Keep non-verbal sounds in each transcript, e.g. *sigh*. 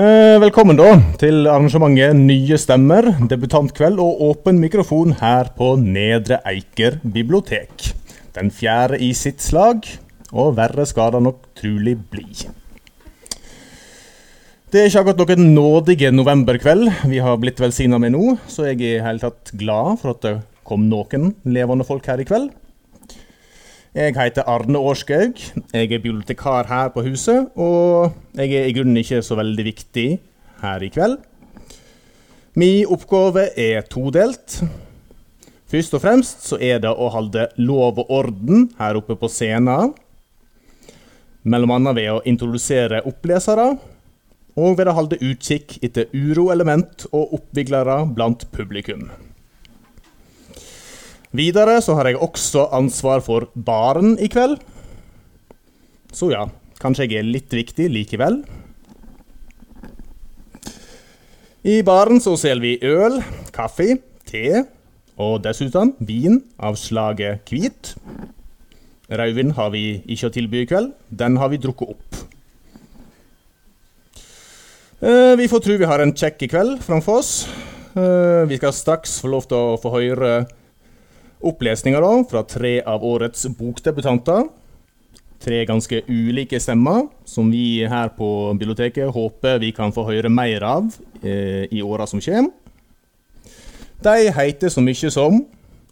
Eh, velkommen da til arrangementet Nye stemmer, debutantkveld og åpen mikrofon her på Nedre Eiker bibliotek. Den fjerde i sitt slag, og verre skal det nok trulig bli. Det er ikke akkurat noen nådige novemberkveld vi har blitt velsigna med nå, så jeg er i hele tatt glad for at det kom noen levende folk her i kveld. Jeg heter Arne Årskaug. Jeg er bibliotekar her på huset, og jeg er i grunnen ikke så veldig viktig her i kveld. Min oppgave er todelt. Først og fremst så er det å holde lov og orden her oppe på scenen. Mellom annet ved å introdusere opplesere, og ved å holde utkikk etter uroelement og oppviglere blant publikum. Videre så har jeg også ansvar for baren i kveld. Så ja, kanskje jeg er litt viktig likevel. I baren så selger vi øl, kaffe, te og dessuten vin av slaget hvit. Rødvin har vi ikke å tilby i kveld. Den har vi drukket opp. Eh, vi får tro vi har en kjekk i kveld framfor oss. Eh, vi skal straks få lov til å få høre opplesninger da, fra tre av årets bokdebutanter. Tre ganske ulike stemmer, som vi her på biblioteket håper vi kan få høre mer av eh, i åra som kommer. De heter så mye som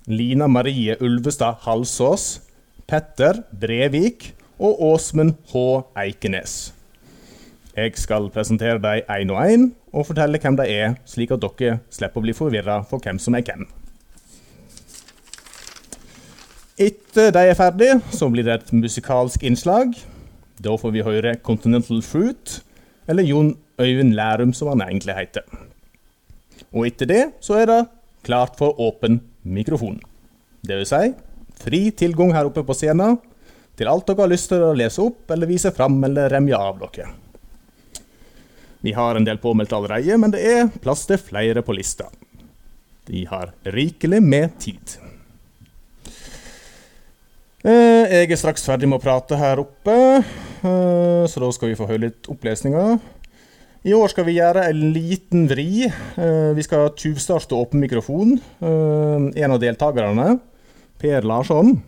Lina Marie Ulvestad Halsås, Petter Brevik og Åsmund H. Eikenes. Jeg skal presentere dem én og én, og fortelle hvem de er, slik at dere slipper å bli forvirra for hvem som er hvem. Etter de er ferdige, så blir det et musikalsk innslag. Da får vi høre Continental Fruit, eller Jon Øyvind Lærum, som han egentlig heter. Og etter det så er det klart for åpen mikrofon. Det vil si fri tilgang her oppe på scenen til alt dere har lyst til å lese opp eller vise fram eller remje av dere. Vi har en del påmeldt allerede, men det er plass til flere på lista. De har rikelig med tid. Eh, jeg er straks ferdig med å prate her oppe, eh, så da skal vi få høre litt opplesninger. I år skal vi gjøre en liten vri. Eh, vi skal tjuvstarte åpen mikrofon. En av deltakerne, Per Larsson,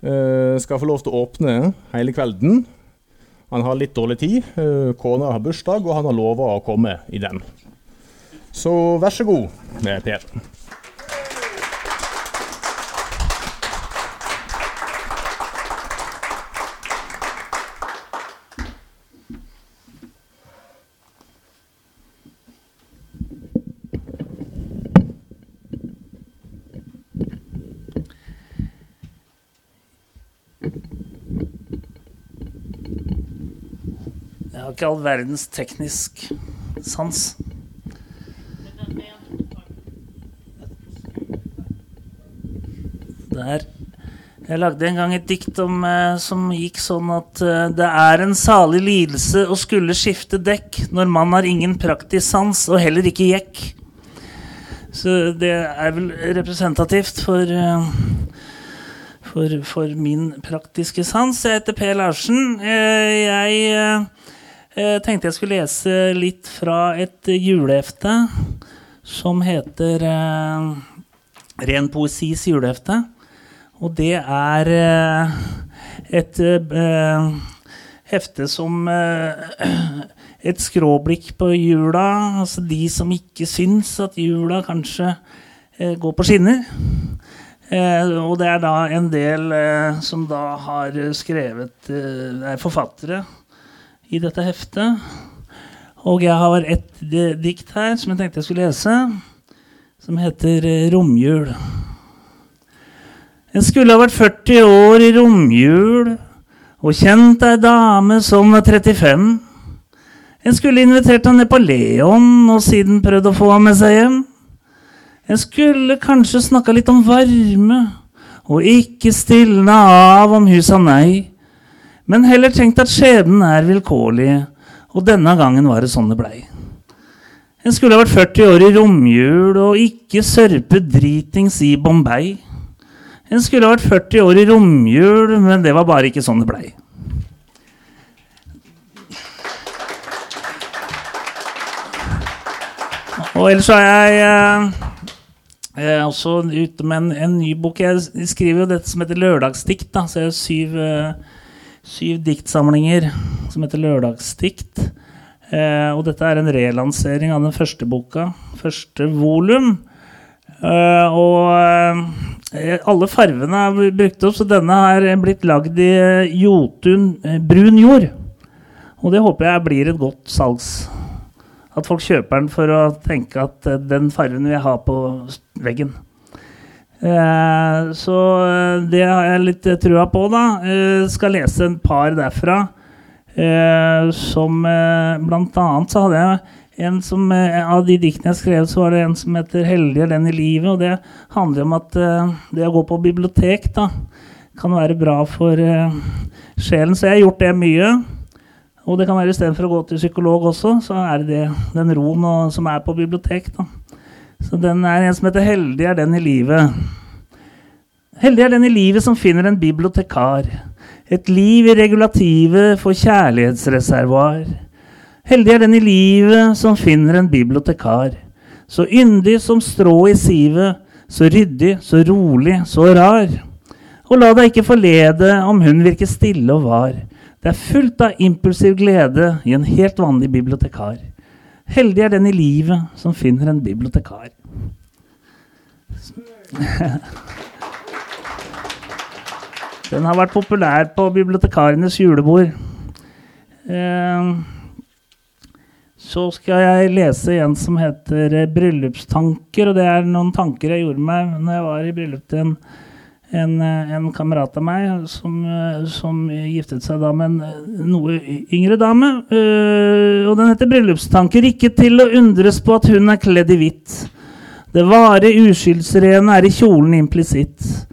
skal få lov til å åpne hele kvelden. Han har litt dårlig tid. Kona har bursdag, og han har lova å komme i den. Så vær så god, Per. Ikke all verdens teknisk sans. Der. Jeg lagde en gang et dikt om, eh, som gikk sånn at eh, det er en salig lidelse å skulle skifte dekk når man har ingen praktisk sans og heller ikke jekk. Så det er vel representativt for, eh, for, for min praktiske sans. Jeg heter Per Larsen. Jeg jeg tenkte jeg skulle lese litt fra et julehefte som heter eh, Ren poesis julehefte. Og det er eh, et eh, hefte som eh, *clears throat* Et skråblikk på jula. Altså de som ikke syns at jula kanskje eh, går på skinner. Eh, og det er da en del som da har skrevet er forfattere i dette heftet. Og jeg har et dikt her som jeg tenkte jeg skulle lese, som heter eh, 'Romjul'. En skulle ha vært 40 år i romjul og kjent ei dame som var 35. En skulle invitert henne ned på Leon og siden prøvd å få henne med seg hjem. En skulle kanskje snakka litt om varme og ikke stilna av om hun sa nei men heller tenkt at skjebnen er vilkårlig, og denne gangen var det sånn det blei. En skulle ha vært 40 år i romjul og ikke sørpe dritings i Bombay. En skulle ha vært 40 år i romjul, men det var bare ikke sånn det blei. Og ellers er jeg eh, også ute med en, en, ny bok. Jeg skriver jo dette som heter Lørdagsdikt. Da. Så jeg har syv, uh, syv diktsamlinger som heter Lørdagsdikt. Eh, og dette er en relansering av den første boka. Første volum. Eh, og alle fargene er brukt opp, så denne har blitt lagd i Jotun brun jord. Og det håper jeg blir et godt salgs at folk kjøper den for å tenke at uh, den fargen vil jeg ha på veggen. Uh, så uh, det har jeg litt trua på, da. skal lese en par derfra. som blant annet så hadde jeg en som Av de diktene jeg skrev, så var det en som heter 'Heldig er den i livet'. Og det handler om at det å gå på bibliotek da, kan være bra for sjelen. Så jeg har gjort det mye. Og det kan være istedenfor å gå til psykolog også, så er det den roen og, som er på bibliotek. Da. Så den er en som heter 'Heldig er den i livet'. Heldig er den i livet som finner en bibliotekar. Et liv i regulativet for kjærlighetsreservoar. Heldig er den i livet som finner en bibliotekar. Så yndig som strå i sivet, så ryddig, så rolig, så rar. Og la deg ikke forlede om hun virker stille og var. Det er fullt av impulsiv glede i en helt vanlig bibliotekar. Heldig er den i livet som finner en bibliotekar. Den har vært populær på bibliotekarenes julebord. Eh, så skal jeg lese en som heter 'Bryllupstanker'. og Det er noen tanker jeg gjorde meg når jeg var i bryllup til en en, eh, en kamerat av meg som, eh, som, giftet seg da med en eh, noe yngre dame. Og den heter 'Bryllupstanker'. Ikke til å undres på at hun er kledd i hvitt. Det vare uskyldsrene er i kjolen implisitt.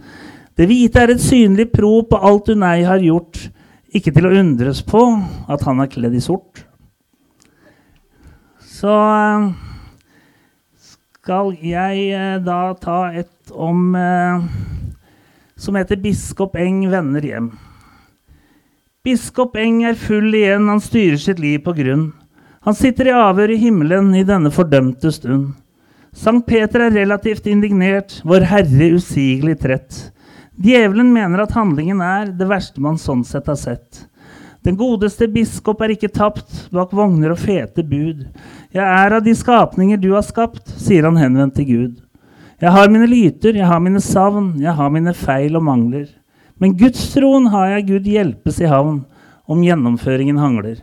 Det hvite er et synlig pro på alt hun ei har gjort. Ikke til å undres på at han er kledd i sort. Så skal jeg da ta et om som heter 'Biskop Eng vender hjem'. Biskop Eng er full igjen, han styrer sitt liv på grunn. Han sitter i avhør i himmelen i denne fordømte stund. Sankt Peter er relativt indignert, Vår Herre usigelig trett. Djevelen mener at handlingen er det verste man sånn sett har sett. Den godeste biskop er ikke tapt bak vogner og fete bud. Jeg er av de skapninger du har skapt, sier han henvendt til Gud. Jeg har mine lyter, jeg har mine savn, jeg har mine feil og mangler. Men gudstroen har jeg Gud hjelpes i havn, om gjennomføringen hangler.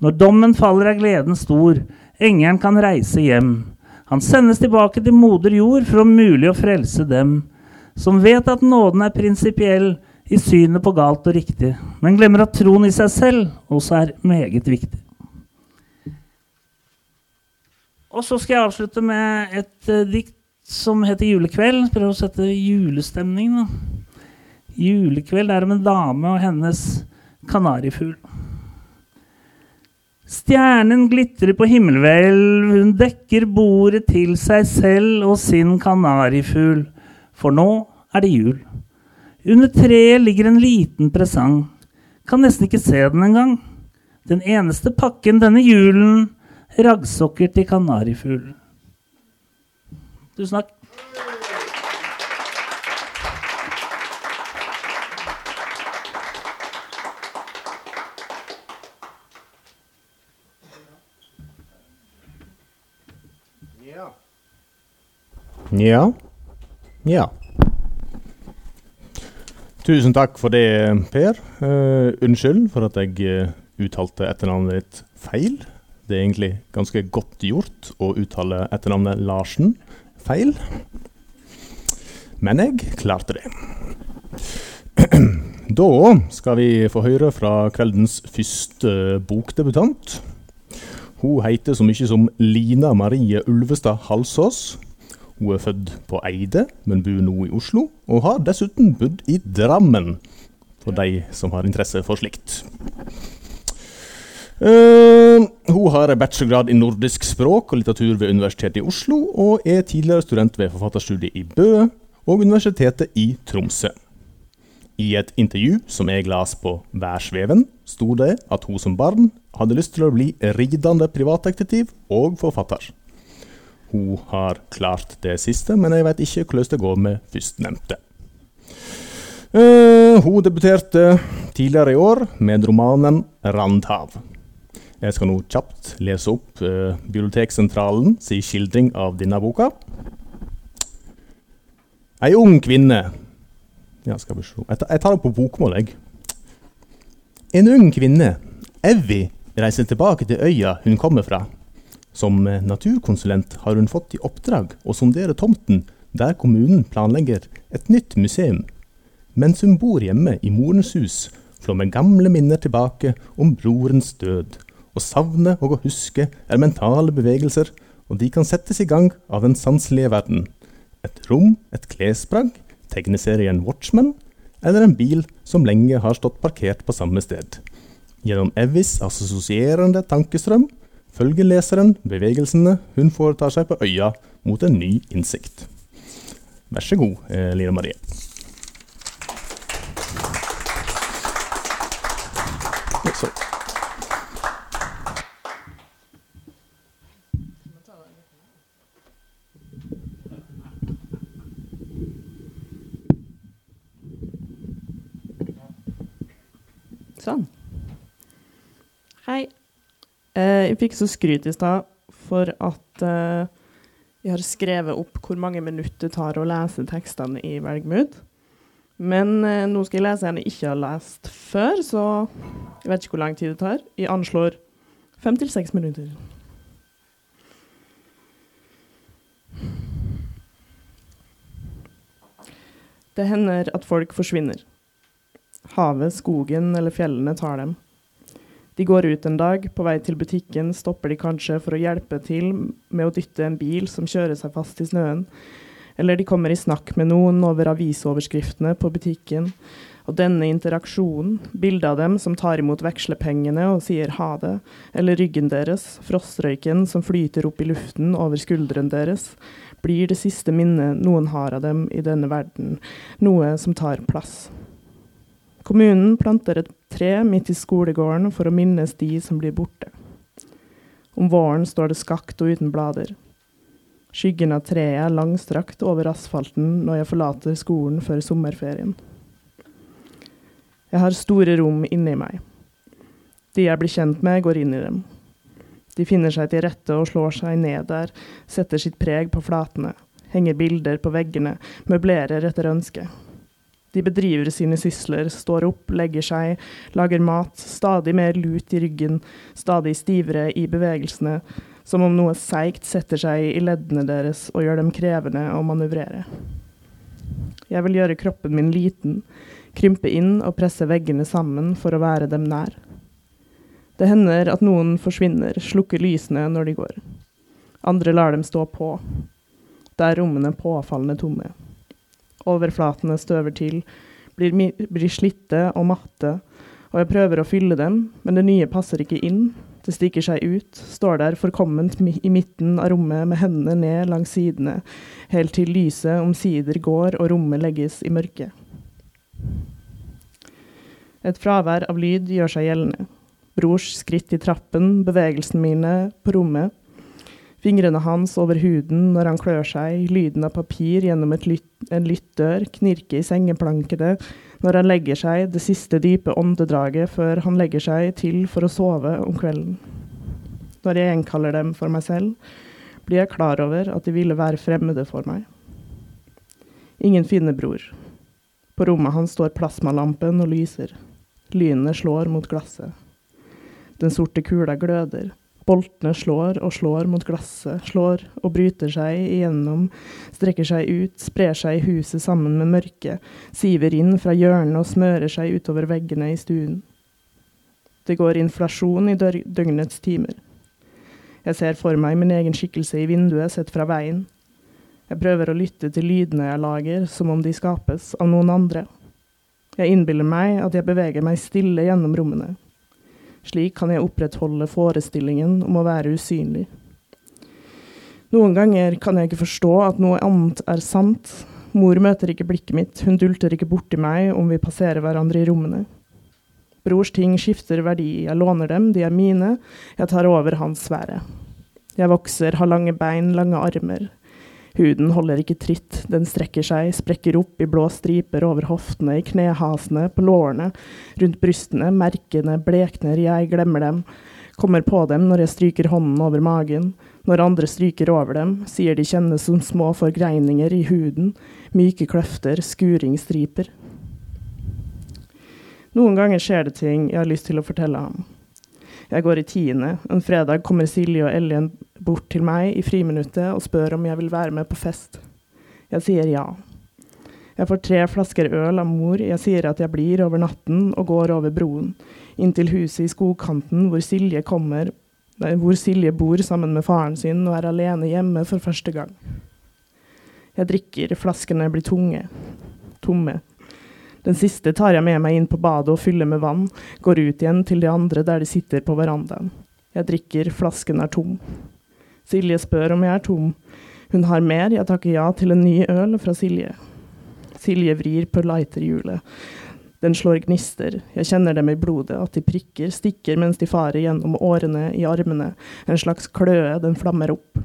Når dommen faller er gleden stor, engelen kan reise hjem. Han sendes tilbake til moder jord for om mulig å frelse dem, som vet at nåden er prinsipiell i synet på galt og riktig, men glemmer at troen i seg selv også er meget viktig. Og så skal jeg avslutte med et uh, dikt som heter Julekveld. Prøver å sette julestemning. da. Julekveld er om en dame og hennes kanarifugl. Stjernen glitrer på himmelhvelv, hun dekker bordet til seg selv og sin kanarifugl, for nå er det jul. Under treet ligger en liten presang. Kan nesten ikke se den engang. Den eneste pakken denne julen, raggsokker til kanarifuglen. Tusen takk. Ja. Ja. Ja. Tusen takk for det, Per. Uh, unnskyld for at jeg uh, uttalte etternavnet ditt feil. Det er egentlig ganske godt gjort å uttale etternavnet Larsen feil. Men jeg klarte det. *clears throat* Da skal vi få høre fra kveldens første bokdebutant. Hun heter så mye som Lina Marie Ulvestad Halsås. Hun er født på Eide, men bor nå i Oslo, og har dessuten bodd i Drammen, for de som har interesse for slikt. Uh, hun har bachelorgrad i nordisk språk og litteratur ved Universitetet i Oslo, og er tidligere student ved forfatterstudiet i Bø og Universitetet i Tromsø. I et intervju som jeg las på Værsveven, sto det at hun som barn hadde lyst til å bli ridende privatdetektiv og forfatter. hun har klart det siste, men jeg vet ikke hvordan det går med førstnevnte. Uh, hun debuterte tidligere i år med romanen 'Randhav'. Jeg skal nå kjapt lese opp eh, Biblioteksentralen sin skildring av denne boka. Ei ung kvinne ja, skal vi se. Jeg tar det på bokmål, jeg. En ung kvinne, Evy, reiser tilbake til øya hun kommer fra. Som naturkonsulent har hun fått i oppdrag å sondere tomten der kommunen planlegger et nytt museum. Mens hun bor hjemme i morens hus, flommer gamle minner tilbake om brorens død. Å savne og å huske er mentale bevegelser, og de kan settes i gang av den sanselige verden. Et rom, et klesplagg, tegneserien Watchmen, eller en bil som lenge har stått parkert på samme sted. Gjennom Evis assosierende tankestrøm følger leseren bevegelsene hun foretar seg på øya mot en ny innsikt. Vær så god, eh, Lina Marie. Så. Sånn. Hei. Eh, jeg fikk så skryt i stad for at eh, jeg har skrevet opp hvor mange minutter det tar å lese tekstene i Velgmud. Men eh, nå skal jeg lese en jeg ikke har lest før, så jeg vet ikke hvor lang tid det tar. Jeg anslår fem til seks minutter. Det hender at folk forsvinner. Havet, skogen eller fjellene tar dem. De går ut en dag, på vei til butikken stopper de kanskje for å hjelpe til med å dytte en bil som kjører seg fast i snøen, eller de kommer i snakk med noen over avisoverskriftene på butikken, og denne interaksjonen, bildet av dem som tar imot vekslepengene og sier ha det, eller ryggen deres, frostrøyken som flyter opp i luften over skulderen deres, blir det siste minnet noen har av dem i denne verden, noe som tar plass. Kommunen planter et tre midt i skolegården for å minnes de som blir borte. Om våren står det skakt og uten blader. Skyggen av treet er langstrakt over asfalten når jeg forlater skolen før sommerferien. Jeg har store rom inni meg. De jeg blir kjent med, går inn i dem. De finner seg til rette og slår seg ned der, setter sitt preg på flatene, henger bilder på veggene, møblerer etter ønske. De bedriver sine sysler, står opp, legger seg, lager mat, stadig mer lut i ryggen, stadig stivere i bevegelsene, som om noe seigt setter seg i leddene deres og gjør dem krevende å manøvrere. Jeg vil gjøre kroppen min liten, krympe inn og presse veggene sammen for å være dem nær. Det hender at noen forsvinner, slukker lysene når de går. Andre lar dem stå på. Da er rommene påfallende tomme. Overflatene støver til, blir, blir slitte og matte, og jeg prøver å fylle dem, men det nye passer ikke inn. Det stikker seg ut, står der forkomment i midten av rommet med hendene ned langs sidene, helt til lyset omsider går og rommet legges i mørke. Et fravær av lyd gjør seg gjeldende. Brors skritt i trappen, bevegelsene mine på rommet, Fingrene hans over huden når han klør seg, lyden av papir gjennom lytt, en lyttdør, knirke i sengeplankene når han legger seg, det siste dype åndedraget før han legger seg til for å sove om kvelden. Når jeg gjenkaller dem for meg selv, blir jeg klar over at de ville være fremmede for meg. Ingen finner bror. På rommet hans står plasmalampen og lyser. Lynene slår mot glasset. Den sorte kula gløder. Boltene slår og slår mot glasset, slår og bryter seg igjennom, strekker seg ut, sprer seg i huset sammen med mørket, siver inn fra hjørnene og smører seg utover veggene i stuen. Det går inflasjon i døgnets timer. Jeg ser for meg min egen skikkelse i vinduet sett fra veien. Jeg prøver å lytte til lydene jeg lager, som om de skapes av noen andre. Jeg innbiller meg at jeg beveger meg stille gjennom rommene. Slik kan jeg opprettholde forestillingen om å være usynlig. Noen ganger kan jeg ikke forstå at noe annet er sant. Mor møter ikke blikket mitt, hun dulter ikke borti meg om vi passerer hverandre i rommene. Brors ting skifter verdi, jeg låner dem, de er mine, jeg tar over hans sfære. Jeg vokser, har lange bein, lange armer. Huden holder ikke tritt, den strekker seg, sprekker opp i blå striper over hoftene, i knehasene, på lårene, rundt brystene, merkene blekner, jeg glemmer dem, kommer på dem når jeg stryker hånden over magen, når andre stryker over dem, sier de kjennes som små forgreininger i huden, myke kløfter, skuringsstriper. Noen ganger skjer det ting jeg har lyst til å fortelle ham. Jeg går i tiende. En fredag kommer Silje og Ellen bort til meg i friminuttet og spør om jeg vil være med på fest. Jeg sier ja. Jeg får tre flasker øl av mor, jeg sier at jeg blir over natten og går over broen, inn til huset i skogkanten hvor Silje kommer, hvor Silje bor sammen med faren sin og er alene hjemme for første gang. Jeg drikker, flaskene blir tunge. Tomme. Den siste tar jeg med meg inn på badet og fyller med vann, går ut igjen til de andre der de sitter på verandaen. Jeg drikker, flasken er tom. Silje spør om jeg er tom. Hun har mer, jeg takker ja til en ny øl fra Silje. Silje vrir på lighterhjulet. Den slår gnister, jeg kjenner dem i blodet, at de prikker, stikker mens de farer gjennom årene i armene, en slags kløe, den flammer opp.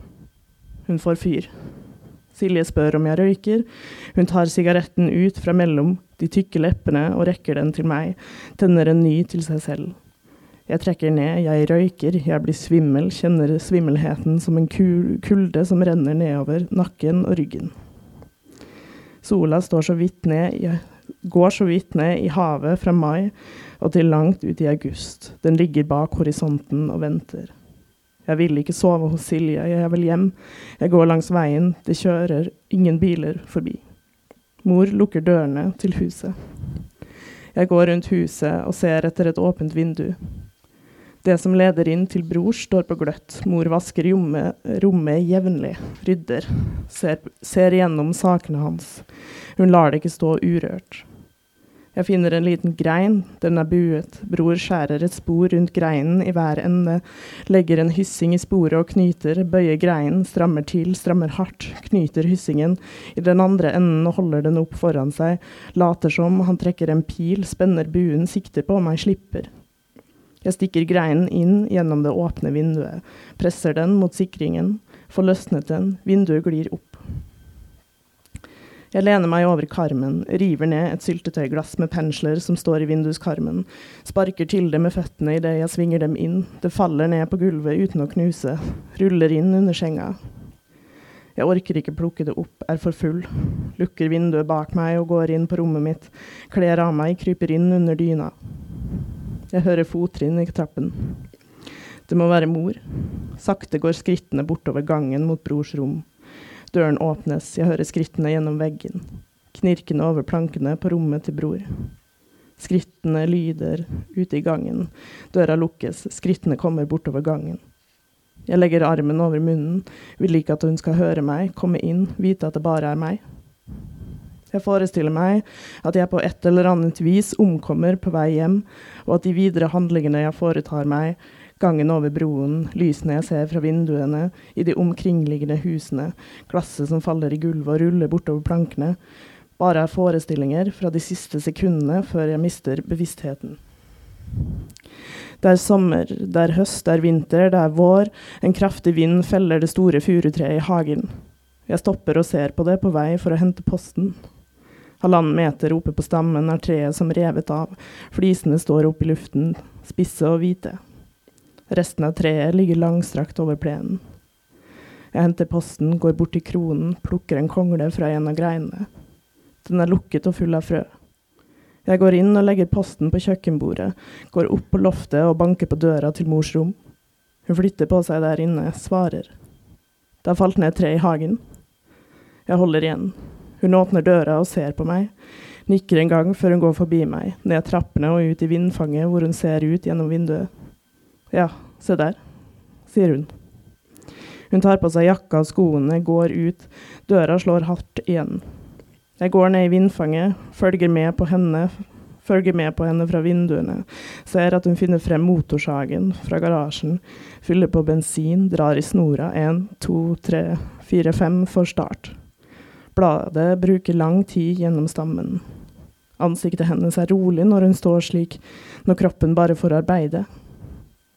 Hun får fyr. Silje spør om jeg røyker. Hun tar sigaretten ut fra mellom de tykke leppene og rekker den til meg, tenner en ny til seg selv. Jeg trekker ned, jeg røyker, jeg blir svimmel, kjenner svimmelheten som en kulde som renner nedover nakken og ryggen. Sola står så vidt ned, jeg går så vidt ned i havet fra mai og til langt ut i august. Den ligger bak horisonten og venter. Jeg vil ikke sove hos Silje, jeg vil hjem. Jeg går langs veien, det kjører ingen biler forbi. Mor lukker dørene til huset. Jeg går rundt huset og ser etter et åpent vindu. Det som leder inn til bror, står på gløtt. Mor vasker rommet, rommet jevnlig, rydder, ser, ser gjennom sakene hans. Hun lar det ikke stå urørt. Jeg finner en liten grein, den er buet. Bror skjærer et spor rundt greinen i hver ende, legger en hyssing i sporet og knyter, bøyer greinen, strammer til, strammer hardt, knyter hyssingen i den andre enden og holder den opp foran seg, later som han trekker en pil, spenner buen, sikter på meg, slipper. Jeg stikker greinen inn gjennom det åpne vinduet, presser den mot sikringen, får løsnet den, vinduet glir opp. Jeg lener meg over karmen, river ned et syltetøyglass med pensler som står i vinduskarmen, sparker til det med føttene idet jeg svinger dem inn, det faller ned på gulvet uten å knuse, ruller inn under senga. Jeg orker ikke plukke det opp, er for full, lukker vinduet bak meg og går inn på rommet mitt, kler av meg, kryper inn under dyna. Jeg hører fottrinn i trappen. Det må være mor. Sakte går skrittene bortover gangen mot brors rom. Døren åpnes, jeg hører skrittene gjennom veggen, knirkende over plankene på rommet til bror. Skrittene lyder ute i gangen, døra lukkes, skrittene kommer bortover gangen. Jeg legger armen over munnen, vil ikke at hun skal høre meg, komme inn, vite at det bare er meg. Jeg forestiller meg at jeg på et eller annet vis omkommer på vei hjem, og at de videre handlingene jeg foretar meg, gangen over broen, lysene jeg ser fra vinduene i de omkringliggende husene, glasset som faller i gulvet og ruller bortover plankene, bare er forestillinger fra de siste sekundene før jeg mister bevisstheten. Det er sommer, det er høst, det er vinter, det er vår, en kraftig vind feller det store furutreet i hagen. Jeg stopper og ser på det på vei for å hente posten. Halvannen meter oppe på stammen er treet som revet av, flisene står opp i luften, spisse og hvite. Resten av treet ligger langstrakt over plenen. Jeg henter posten, går bort til kronen, plukker en kongle fra en av greinene. Den er lukket og full av frø. Jeg går inn og legger posten på kjøkkenbordet, går opp på loftet og banker på døra til mors rom. Hun flytter på seg der inne, svarer. Det har falt ned tre i hagen. Jeg holder igjen. Hun åpner døra og ser på meg, nikker en gang før hun går forbi meg, ned trappene og ut i vindfanget hvor hun ser ut gjennom vinduet. Ja, se der, sier hun. Hun tar på seg jakka og skoene, går ut. Døra slår hardt igjen. Jeg går ned i vindfanget, følger med på henne, følger med på henne fra vinduene, ser at hun finner frem motorsagen fra garasjen, fyller på bensin, drar i snora, én, to, tre, fire, fem, for start. Bladet bruker lang tid gjennom stammen. Ansiktet hennes er rolig når hun står slik, når kroppen bare får arbeide.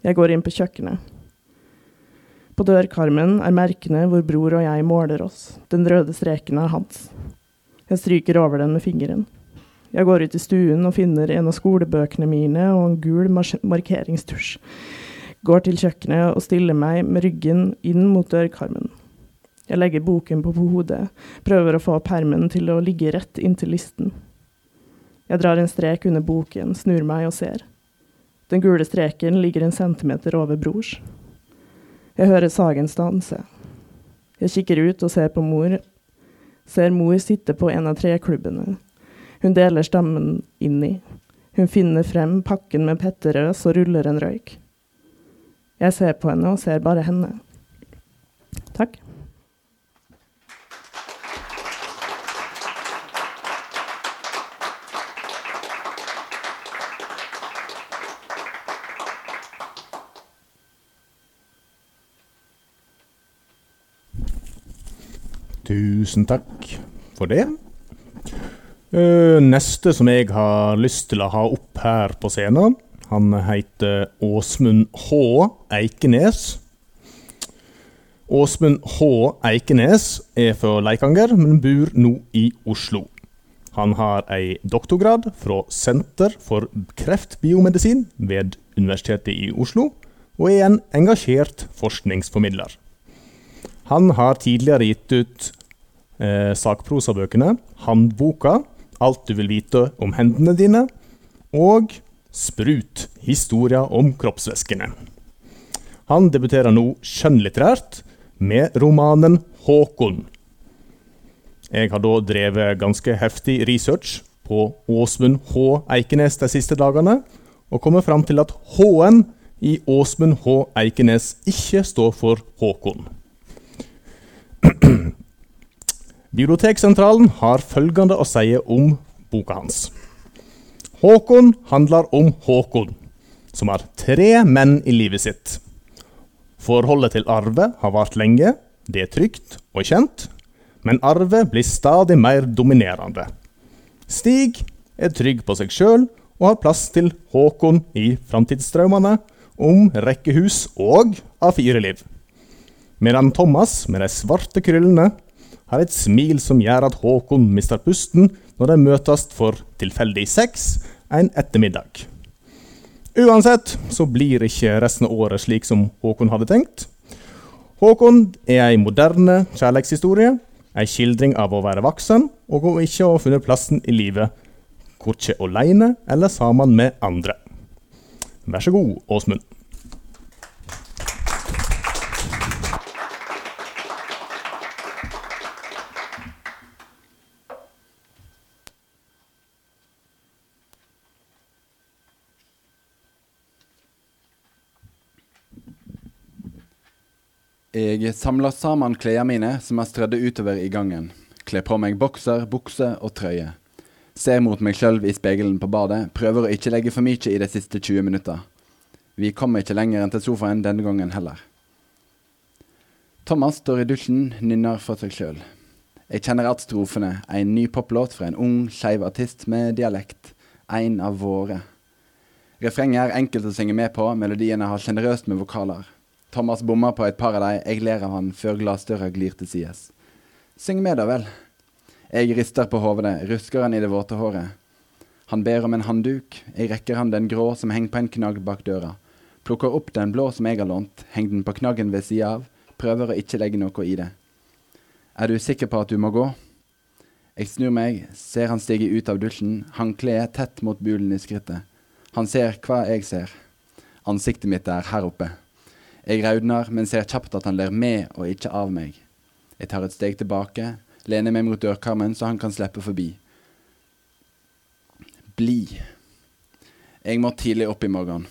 Jeg går inn på kjøkkenet. På dørkarmen er merkene hvor bror og jeg måler oss. Den røde streken er hans. Jeg stryker over den med fingeren. Jeg går ut i stuen og finner en av skolebøkene mine og en gul markeringstusj. Går til kjøkkenet og stiller meg med ryggen inn mot dørkarmen. Jeg legger boken på hodet, prøver å få permen til å ligge rett inntil listen. Jeg drar en strek under boken, snur meg og ser. Den gule streken ligger en centimeter over brors. Jeg hører Sagen stanse. Jeg kikker ut og ser på mor. Ser mor sitte på en av treklubbene. Hun deler stammen inn i. Hun finner frem pakken med petterøs og ruller en røyk. Jeg ser på henne og ser bare henne. Takk. Tusen takk for det. Uh, neste som jeg har lyst til å ha opp her på scenen, han heter Åsmund H. Eikenes. Åsmund H. Eikenes er fra Leikanger, men bor nå i Oslo. Han har ei doktorgrad fra Senter for kreftbiomedisin ved Universitetet i Oslo, og er en engasjert forskningsformidler. Han har tidligere gitt ut eh, sakprosabøkene, Handboka, Alt du vil vite om hendene dine, og Sprut, historia om kroppsvæskene. Han debuterer nå skjønnlitterært med romanen Håkon. Jeg har da drevet ganske heftig research på Åsmund H. Eikenes de siste dagene, og kommet fram til at H-en i Åsmund H. Eikenes ikke står for Håkon. *clears throat* Biblioteksentralen har følgende å si om boka hans. Håkon handler om Håkon, som har tre menn i livet sitt. Forholdet til Arve har vart lenge, det er trygt og kjent, men Arve blir stadig mer dominerende. Stig er trygg på seg sjøl og har plass til Håkon i framtidsdrømmene om rekkehus og A4-liv. Medan Thomas med de svarte kryllene har et smil som gjør at Håkon mister pusten når de møtes for tilfeldig sex en ettermiddag. Uansett så blir ikke resten av året slik som Håkon hadde tenkt. Håkon er ei moderne kjærlighetshistorie, ei skildring av å være voksen og å ikke ha funnet plassen i livet, korkje aleine eller sammen med andre. Vær så god, Åsmund. Jeg samler sammen klærne mine som er strødde utover i gangen. Kler på meg bokser, bukse og trøye. Ser mot meg sjøl i speilet på badet, prøver å ikke legge for mye i de siste 20 minutta. Vi kommer ikke lenger enn til sofaen denne gangen heller. Thomas står i dusjen, nynner for seg sjøl. Jeg kjenner at strofene, en ny poplåt fra en ung, skeiv artist med dialekt. En av våre. Refrenget er enkelt å synge med på, melodiene har sjenerøst med vokaler. Thomas bommer på et par av dem. Jeg ler av han før glassdøra glir til sides. Syng med, da vel. Jeg rister på hodet, rusker han i det våte håret. Han ber om en handduk. Jeg rekker han den grå som henger på en knagg bak døra. Plukker opp den blå som jeg har lånt, henger den på knaggen ved sida av, prøver å ikke legge noe i det. Er du sikker på at du må gå? Jeg snur meg, ser han stige ut av dusjen, håndkleet tett mot bulen i skrittet. Han ser hva jeg ser. Ansiktet mitt er her oppe. Jeg raudner, men ser kjapt at han ler med og ikke av meg. Jeg tar et steg tilbake, lener meg mot dørkarmen så han kan slippe forbi. Bli. Jeg må tidlig opp i morgen.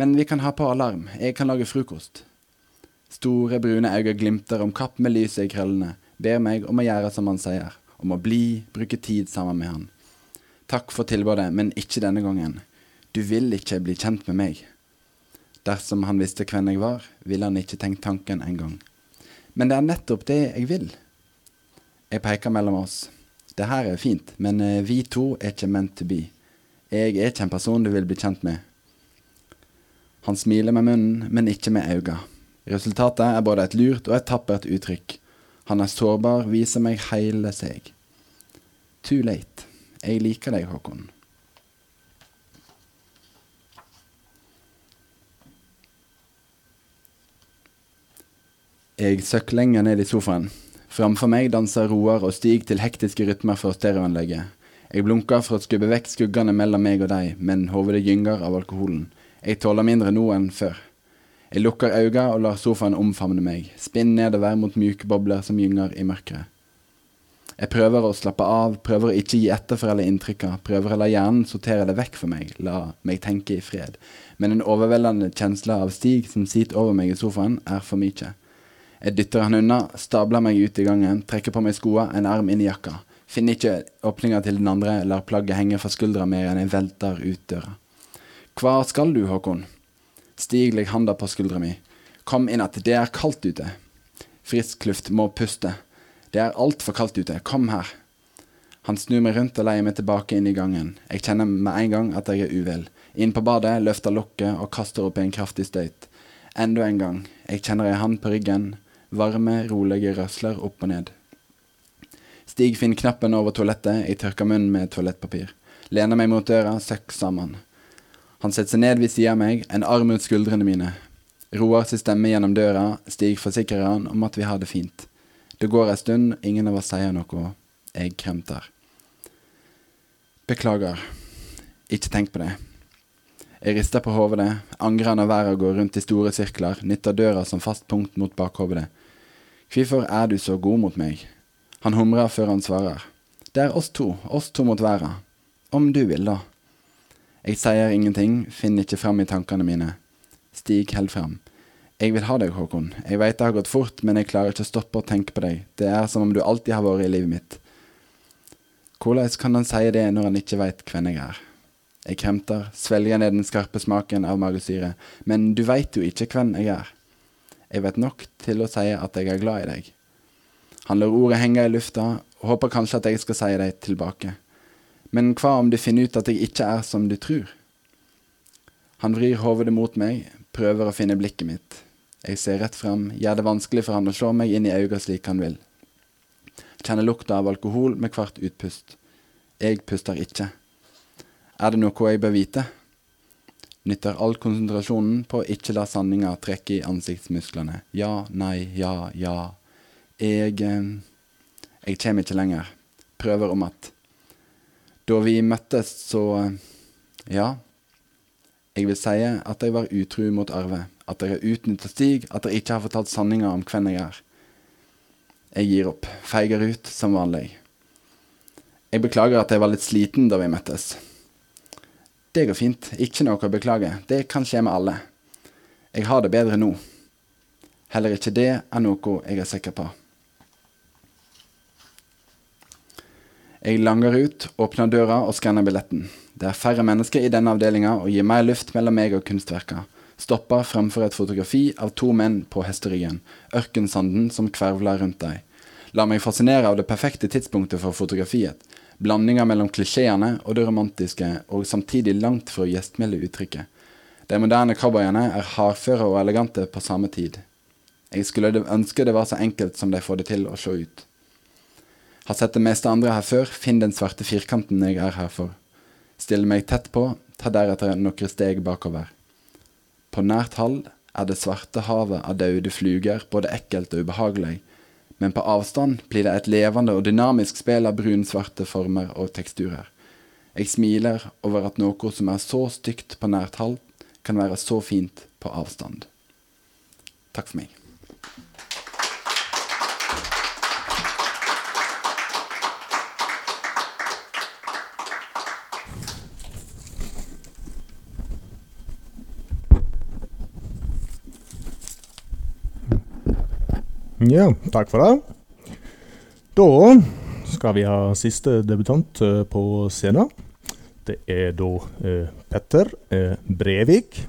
Men vi kan ha på alarm, jeg kan lage frokost. Store, brune øyne glimter om kapp med lyset i krøllene, ber meg om å gjøre som han sier, om å bli, bruke tid sammen med han. Takk for tilbudet, men ikke denne gangen. Du vil ikke bli kjent med meg. Dersom han visste hvem jeg var, ville han ikke tenkt tanken engang. Men det er nettopp det jeg vil. Jeg peker mellom oss. Det her er fint, men eh, vi to er ikke meant to be. Jeg er ikke en person du vil bli kjent med. Han smiler med munnen, men ikke med øynene. Resultatet er både et lurt og et tappert uttrykk. Han er sårbar, viser meg hele seg. Too late. Jeg liker deg, Håkon. Jeg søkker lenger ned i sofaen. Framfor meg danser Roar og Stig til hektiske rytmer fra stereoanlegget. Jeg blunker for å skubbe vekk skuggene mellom meg og deg, men hodet gynger av alkoholen. Jeg tåler mindre nå enn før. Jeg lukker øynene og lar sofaen omfavne meg, spinn nedover mot mjuke bobler som gynger i mørket. Jeg prøver å slappe av, prøver å ikke gi etter for alle inntrykkene, prøver å la hjernen sortere det vekk for meg, la meg tenke i fred. Men en overveldende kjensle av Stig som sitter over meg i sofaen, er for mye. Jeg dytter han unna, stabler meg ut i gangen, trekker på meg skoa, en arm inn i jakka. Finner ikke åpninga til den andre, lar plagget henge fra skuldra mer enn jeg velter ut døra. Hva skal du, Håkon? Stig legger handa på skuldra mi. Kom inn att, det er kaldt ute. Frisk luft, må puste. Det er altfor kaldt ute, kom her. Han snur meg rundt og leier meg tilbake inn i gangen. Jeg kjenner med en gang at jeg er uvel. Inn på badet, løfter lokket og kaster opp i en kraftig støyt. Enda en gang. Jeg kjenner ei hand på ryggen, Varme, rolige røsler opp og ned. Stig finner knappen over toalettet, jeg tørker munnen med toalettpapir. Lener meg mot døra, søkk sammen. Han setter seg ned ved siden av meg, en arm rundt skuldrene mine. Roar sin stemme gjennom døra, Stig forsikrer han om at vi har det fint. Det går ei stund, ingen av oss sier noe. Jeg kremter. Beklager. Ikke tenk på det. Jeg rister på hodet, angrer når verden går rundt i store sirkler, nytter døra som fast punkt mot bakhodet. Hvorfor er du så god mot meg? Han humrer før han svarer. Det er oss to, oss to mot verden. Om du vil, da. Jeg sier ingenting, finner ikke fram i tankene mine. Stig held fram. Jeg vil ha deg, Håkon. Jeg veit det har gått fort, men jeg klarer ikke å stoppe å tenke på deg. Det er som om du alltid har vært i livet mitt. Hvordan kan han si det når han ikke veit hvem jeg er? Jeg kremter, svelger ned den skarpe smaken av magesyre, men du veit jo ikke hvem jeg er. Jeg vet nok til å si at jeg er glad i deg. Han lar ordet henge i lufta, og håper kanskje at jeg skal si det tilbake. Men hva om du finner ut at jeg ikke er som du tror? Han vrir hodet mot meg, prøver å finne blikket mitt. Jeg ser rett fram, gjør det vanskelig for han å se meg inn i øynene slik han vil. Kjenner lukta av alkohol med hvert utpust. Jeg puster ikke. Er det noe jeg bør vite? Nytter all konsentrasjonen på å ikke la sanninga trekke i ansiktsmusklene. Ja, nei, ja, ja. Jeg eh, Jeg kommer ikke lenger. Prøver om att. Da vi møttes, så eh, Ja. Jeg vil si at jeg var utru mot Arve. At jeg har utnytta Stig. At jeg ikke har fortalt sanninga om hvem jeg er. Jeg gir opp. Feiger ut som vanlig. Jeg beklager at jeg var litt sliten da vi møttes. Det går fint, ikke noe å beklage, det kan skje med alle. Jeg har det bedre nå. Heller ikke det er noe jeg er sikker på. Jeg langer ut, åpner døra og skanner billetten. Det er færre mennesker i denne avdelinga og gir mer luft mellom meg og kunstverka. Stopper fremfor et fotografi av to menn på hesteryggen, ørkensanden som kvervler rundt dem. La meg fascinere av det perfekte tidspunktet for fotografiet. Blandinger mellom klisjeene og det romantiske, og samtidig langt fra gjestmilde uttrykket. De moderne cowboyene er hardføre og elegante på samme tid. Jeg skulle ønske det var så enkelt som de får det til å se ut. Har sett det meste andre her før, finn den svarte firkanten jeg er her for. Stille meg tett på, ta deretter noen steg bakover. På nært hold er det svarte havet av døde fluger både ekkelt og ubehagelig, men på avstand blir det et levende og dynamisk spill av brunsvarte former og teksturer. Jeg smiler over at noe som er så stygt på nært hold, kan være så fint på avstand. Takk for meg. Ja, takk for det. Da skal vi ha siste debutant eh, på scenen. Det er da eh, Petter eh, Brevik.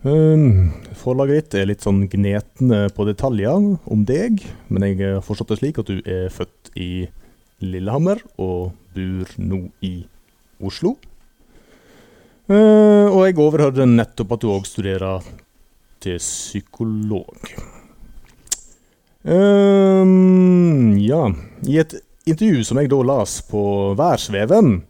Um, forlaget ditt er litt sånn gnetne på detaljer om deg, men jeg har forstått det slik at du er født i Lillehammer og bor nå i Oslo. Uh, og jeg overhørte nettopp at du òg studerer til psykolog. Ehm, ja, i et intervju som jeg da las på Værsveven,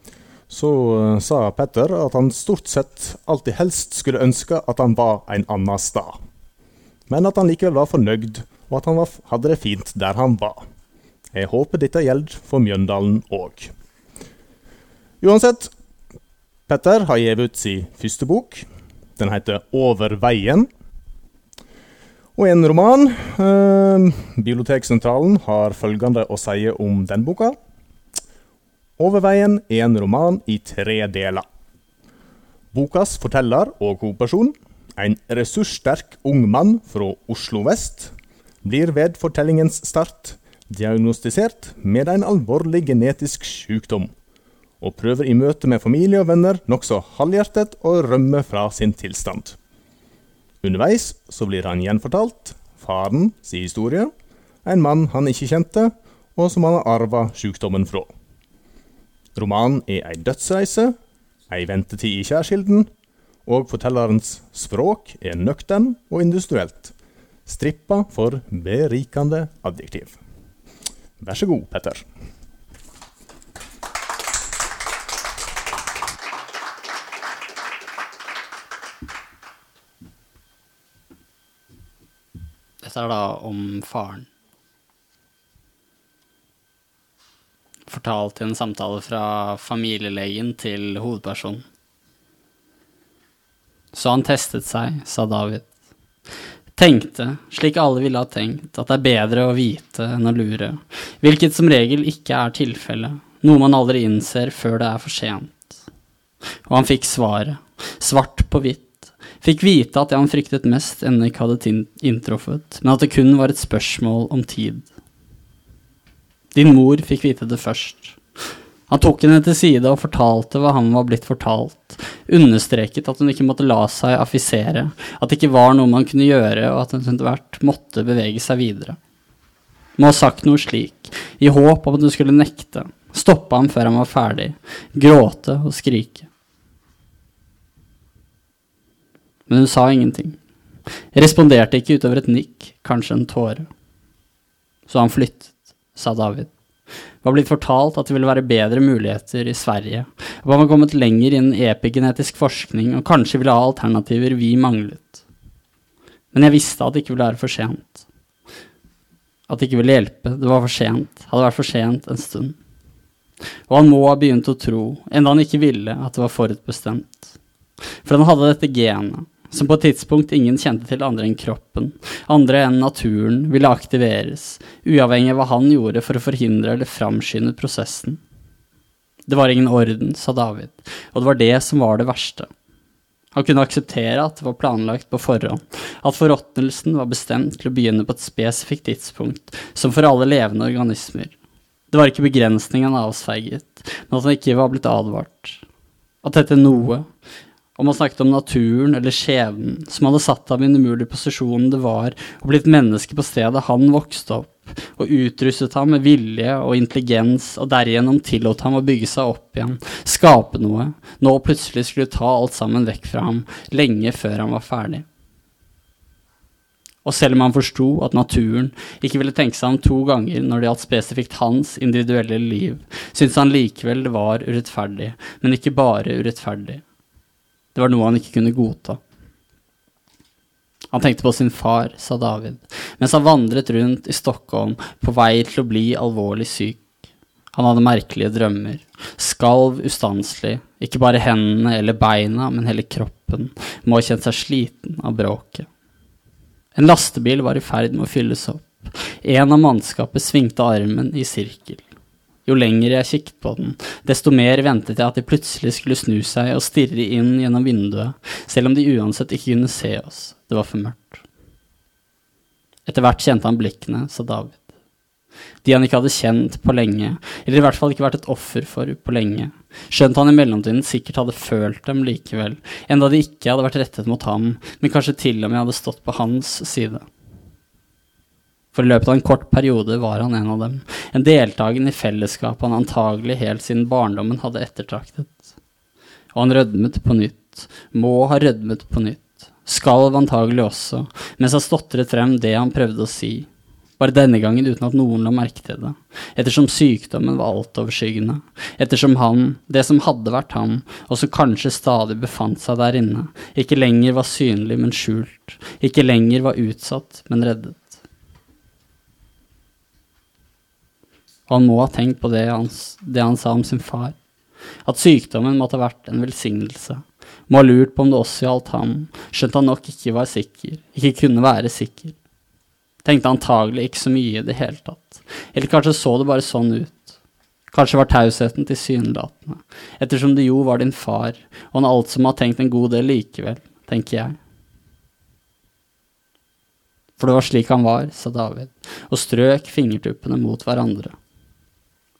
så eh, sa Petter at han stort sett alltid helst skulle ønske at han var en annen stad. Men at han likevel var fornøyd, og at han var, hadde det fint der han var. Jeg håper dette gjelder for Mjøndalen òg. Uansett, Petter har gitt ut sin første bok. Den heter Over veien. Og en roman. Eh, Biblioteksentralen har følgende å si om den boka. Overveien er en roman i tre deler. Bokas forteller og hovedperson, en ressurssterk ung mann fra Oslo vest, blir ved fortellingens start diagnostisert med en alvorlig genetisk sykdom, og prøver i møte med familie og venner nokså halvhjertet å rømme fra sin tilstand. Underveis så blir han gjenfortalt faren sin historie, en mann han ikke kjente, og som han har arva sykdommen fra. Romanen er ei dødsreise, ei ventetid i Kjærskilden, og fortellerens språk er nøktern og industrielt, strippa for berikende adjektiv. Vær så god, Petter. Dette er da om faren. Fortalt i en samtale fra familielegen til hovedpersonen. Så han testet seg, sa David. Tenkte, slik alle ville ha tenkt, at det er bedre å vite enn å lure, hvilket som regel ikke er tilfellet, noe man aldri innser før det er for sent. Og han fikk svaret, svart på hvitt, fikk vite at det han fryktet mest, ennå ikke hadde inntruffet, men at det kun var et spørsmål om tid. Din mor fikk vite det først. Han tok henne til side og fortalte hva han var blitt fortalt, understreket at hun ikke måtte la seg affisere, at det ikke var noe man kunne gjøre, og at hun etter hvert måtte bevege seg videre. Må ha sagt noe slik, i håp om at hun skulle nekte, stoppe ham før han var ferdig, gråte og skrike. Men hun sa ingenting. Jeg Responderte ikke utover et nikk, kanskje en tåre. Så han flyttet, sa David. Var blitt fortalt at det ville være bedre muligheter i Sverige, og man var kommet lenger innen epigenetisk forskning og kanskje ville ha alternativer vi manglet. Men jeg visste at det ikke ville være for sent. At det ikke ville hjelpe, det var for sent, hadde vært for sent en stund. Og han må ha begynt å tro, enda han ikke ville, at det var forutbestemt. For han hadde dette genet, som på et tidspunkt ingen kjente til andre enn kroppen, andre enn naturen, ville aktiveres, uavhengig av hva han gjorde for å forhindre eller framskynde prosessen. Det var ingen orden, sa David, og det var det som var det verste. Han kunne akseptere at det var planlagt på forhånd, at forråtnelsen var bestemt til å begynne på et spesifikt tidspunkt, som for alle levende organismer. Det var ikke begrensningen avsverget, men at han ikke var blitt advart. At dette noe, om man snakket om naturen eller skjebnen, som hadde satt ham i den umulige posisjonen det var å bli et menneske på stedet han vokste opp, og utrustet ham med vilje og intelligens, og derigjennom tillot ham å bygge seg opp igjen, skape noe, nå plutselig skulle ta alt sammen vekk fra ham, lenge før han var ferdig. Og selv om han forsto at naturen ikke ville tenke seg om to ganger når det gjaldt spesifikt hans individuelle liv, syntes han likevel det var urettferdig, men ikke bare urettferdig. Det var noe han ikke kunne godta. Han tenkte på sin far, sa David, mens han vandret rundt i Stockholm på vei til å bli alvorlig syk. Han hadde merkelige drømmer, skalv ustanselig, ikke bare hendene eller beina, men hele kroppen, må ha kjent seg sliten av bråket. En lastebil var i ferd med å fylles opp. En av mannskapet svingte armen i sirkel. Jo lenger jeg kikket på den, desto mer ventet jeg at de plutselig skulle snu seg og stirre inn gjennom vinduet, selv om de uansett ikke kunne se oss, det var for mørkt. Etter hvert kjente han blikkene, sa David. De han ikke hadde kjent på lenge, eller i hvert fall ikke vært et offer for på lenge, skjønt han i mellomtiden sikkert hadde følt dem likevel, enda de ikke hadde vært rettet mot ham, men kanskje til og med hadde stått på hans side. For i løpet av en kort periode var han en av dem, en deltaker i fellesskapet han antagelig helt siden barndommen hadde ettertraktet. Og han rødmet på nytt, må ha rødmet på nytt, Skalv antagelig også, mens han stotret frem det han prøvde å si. Bare denne gangen uten at noen la merke til det, ettersom sykdommen var altoverskyggende, ettersom han, det som hadde vært han, og som kanskje stadig befant seg der inne, ikke lenger var synlig, men skjult, ikke lenger var utsatt, men reddet. Og han må ha tenkt på det han, det han sa om sin far, at sykdommen måtte ha vært en velsignelse, må ha lurt på om det også gjaldt ham, skjønt han nok ikke var sikker, ikke kunne være sikker. Tenkte antagelig ikke så mye i det hele tatt, eller kanskje så det bare sånn ut. Kanskje var tausheten tilsynelatende, ettersom det jo var din far, og han alt som har tenkt en god del likevel, tenker jeg. For det var slik han var, sa David, og strøk fingertuppene mot hverandre.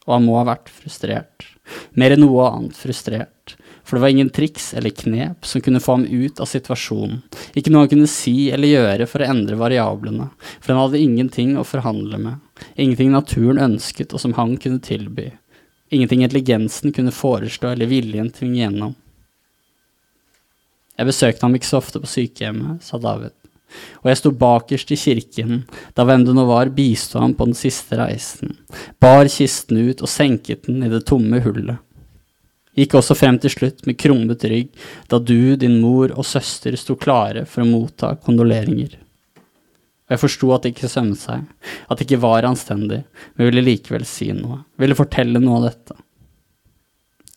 Og han må ha vært frustrert, mer enn noe annet frustrert, for det var ingen triks eller knep som kunne få ham ut av situasjonen, ikke noe han kunne si eller gjøre for å endre variablene, for han hadde ingenting å forhandle med, ingenting naturen ønsket og som han kunne tilby, ingenting intelligensen kunne foreslå eller viljen tvinge gjennom. Jeg besøkte ham ikke så ofte på sykehjemmet, sa David, og jeg sto bakerst i kirken da hvem det nå var bisto ham på den siste reisen, bar kisten ut og senket den i det tomme hullet gikk også frem til slutt med krummet rygg da du, din mor og søster sto klare for å motta kondoleringer. Og jeg forsto at det ikke sømmet seg, at det ikke var anstendig, men ville likevel si noe, ville fortelle noe av dette.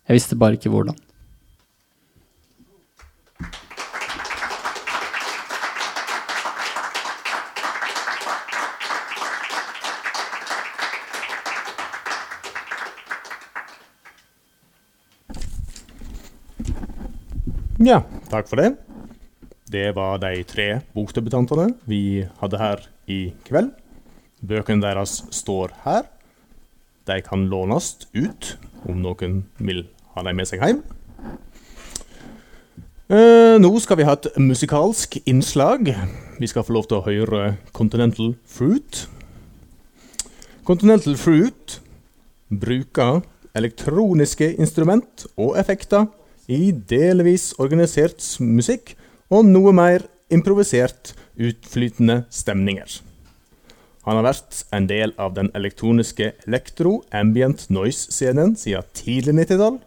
Jeg visste bare ikke hvordan. Ja, takk for det. Det var de tre bokdebutantene vi hadde her i kveld. Bøkene deres står her. De kan lånes ut om noen vil ha dem med seg hjem. Eh, nå skal vi ha et musikalsk innslag. Vi skal få lov til å høre Continental Fruit. Continental Fruit bruker elektroniske instrument og effekter i delvis organisert musikk og noe mer improvisert, utflytende stemninger. Han har vært en del av den elektroniske elektro-ambient noise-scenen siden tidlig 90-tall,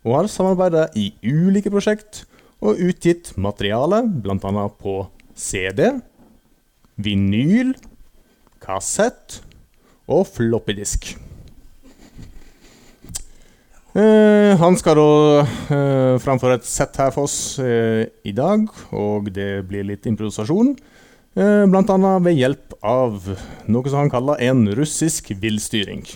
og har samarbeidet i ulike prosjekt og utgitt materiale bl.a. på CD, vinyl, kassett og floppydisk. Eh, han skal da uh, framføre et sett her for oss uh, i dag, og det blir litt improvisasjon. Uh, annet ved hjelp av noe som han kaller en russisk villstyring.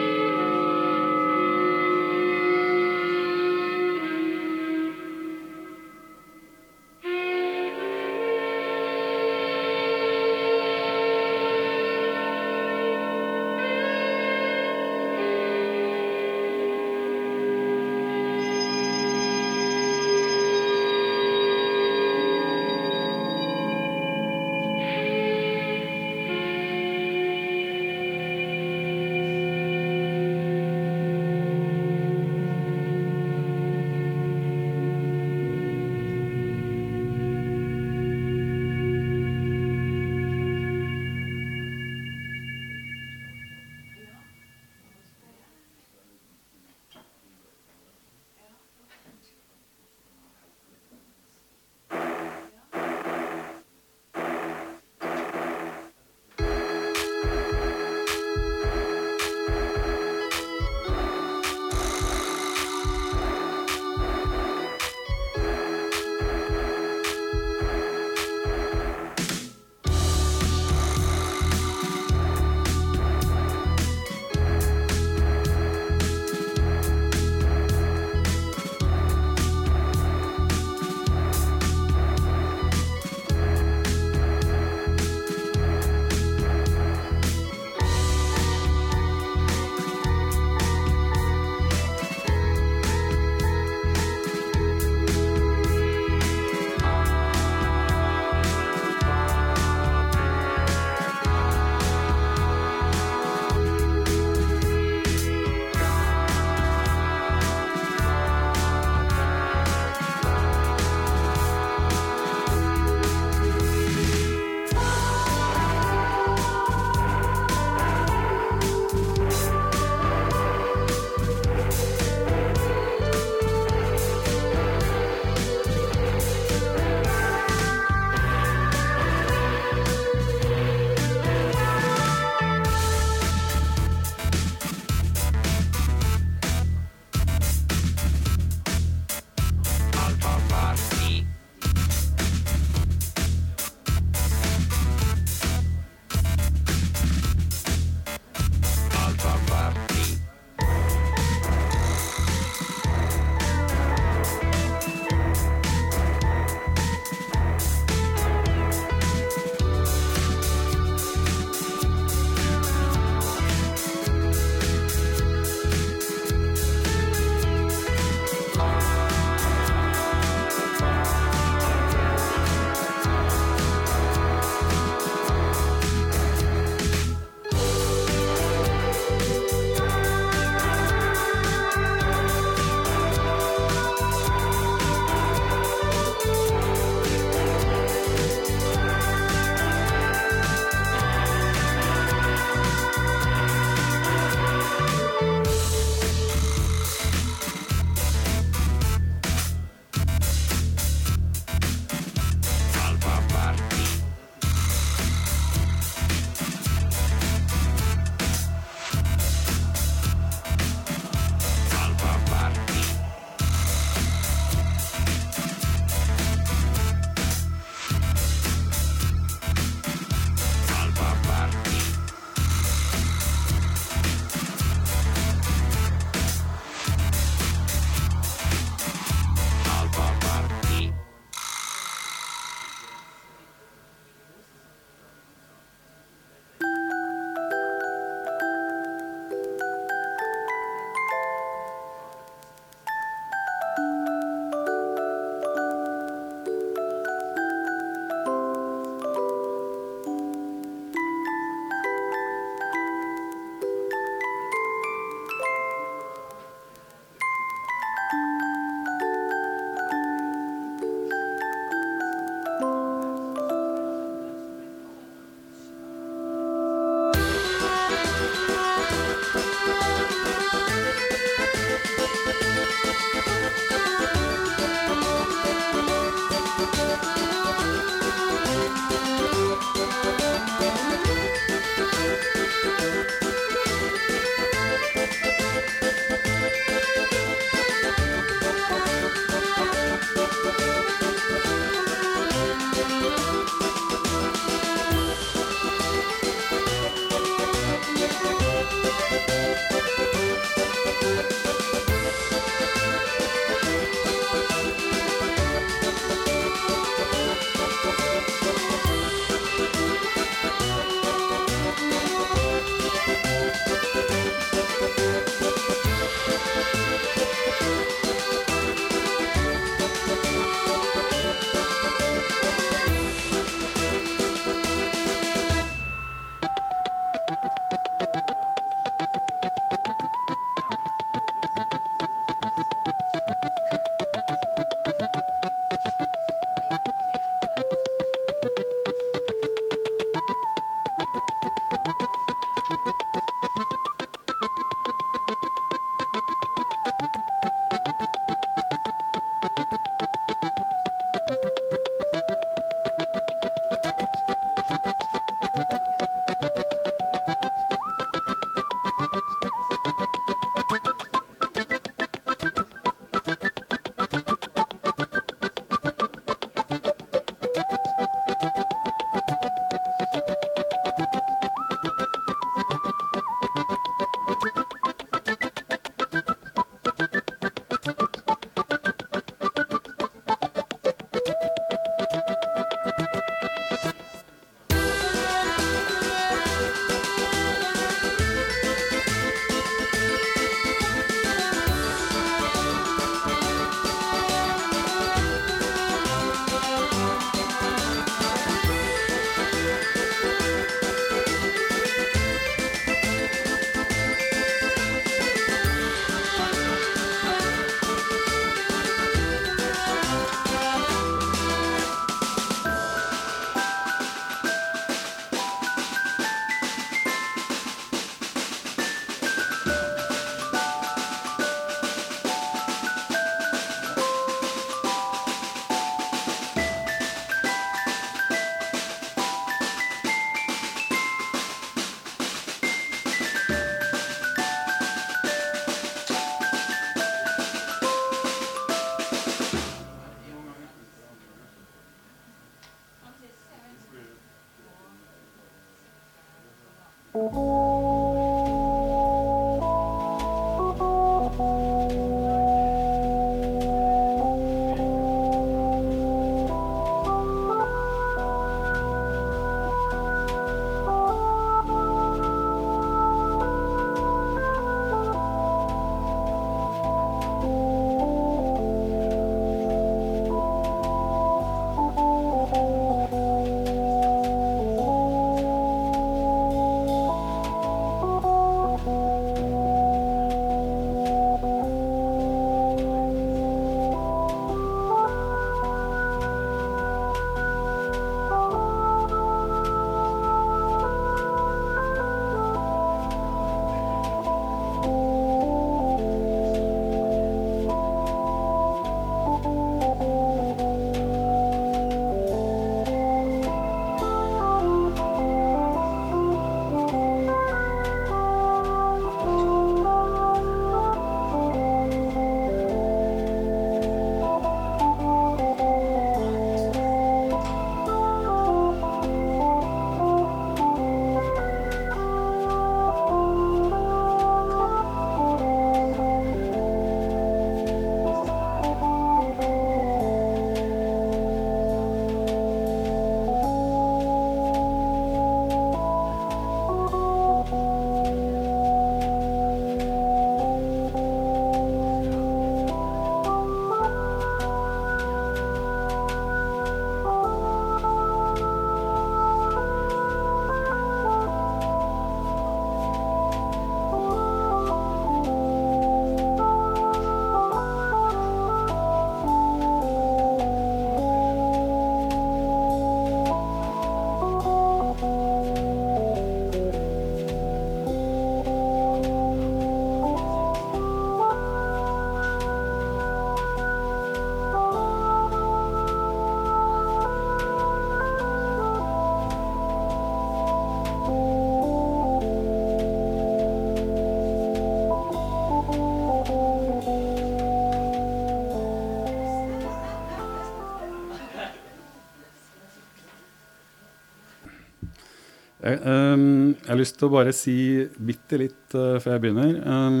Lyst til å bare si bitte litt uh, før jeg begynner. Um,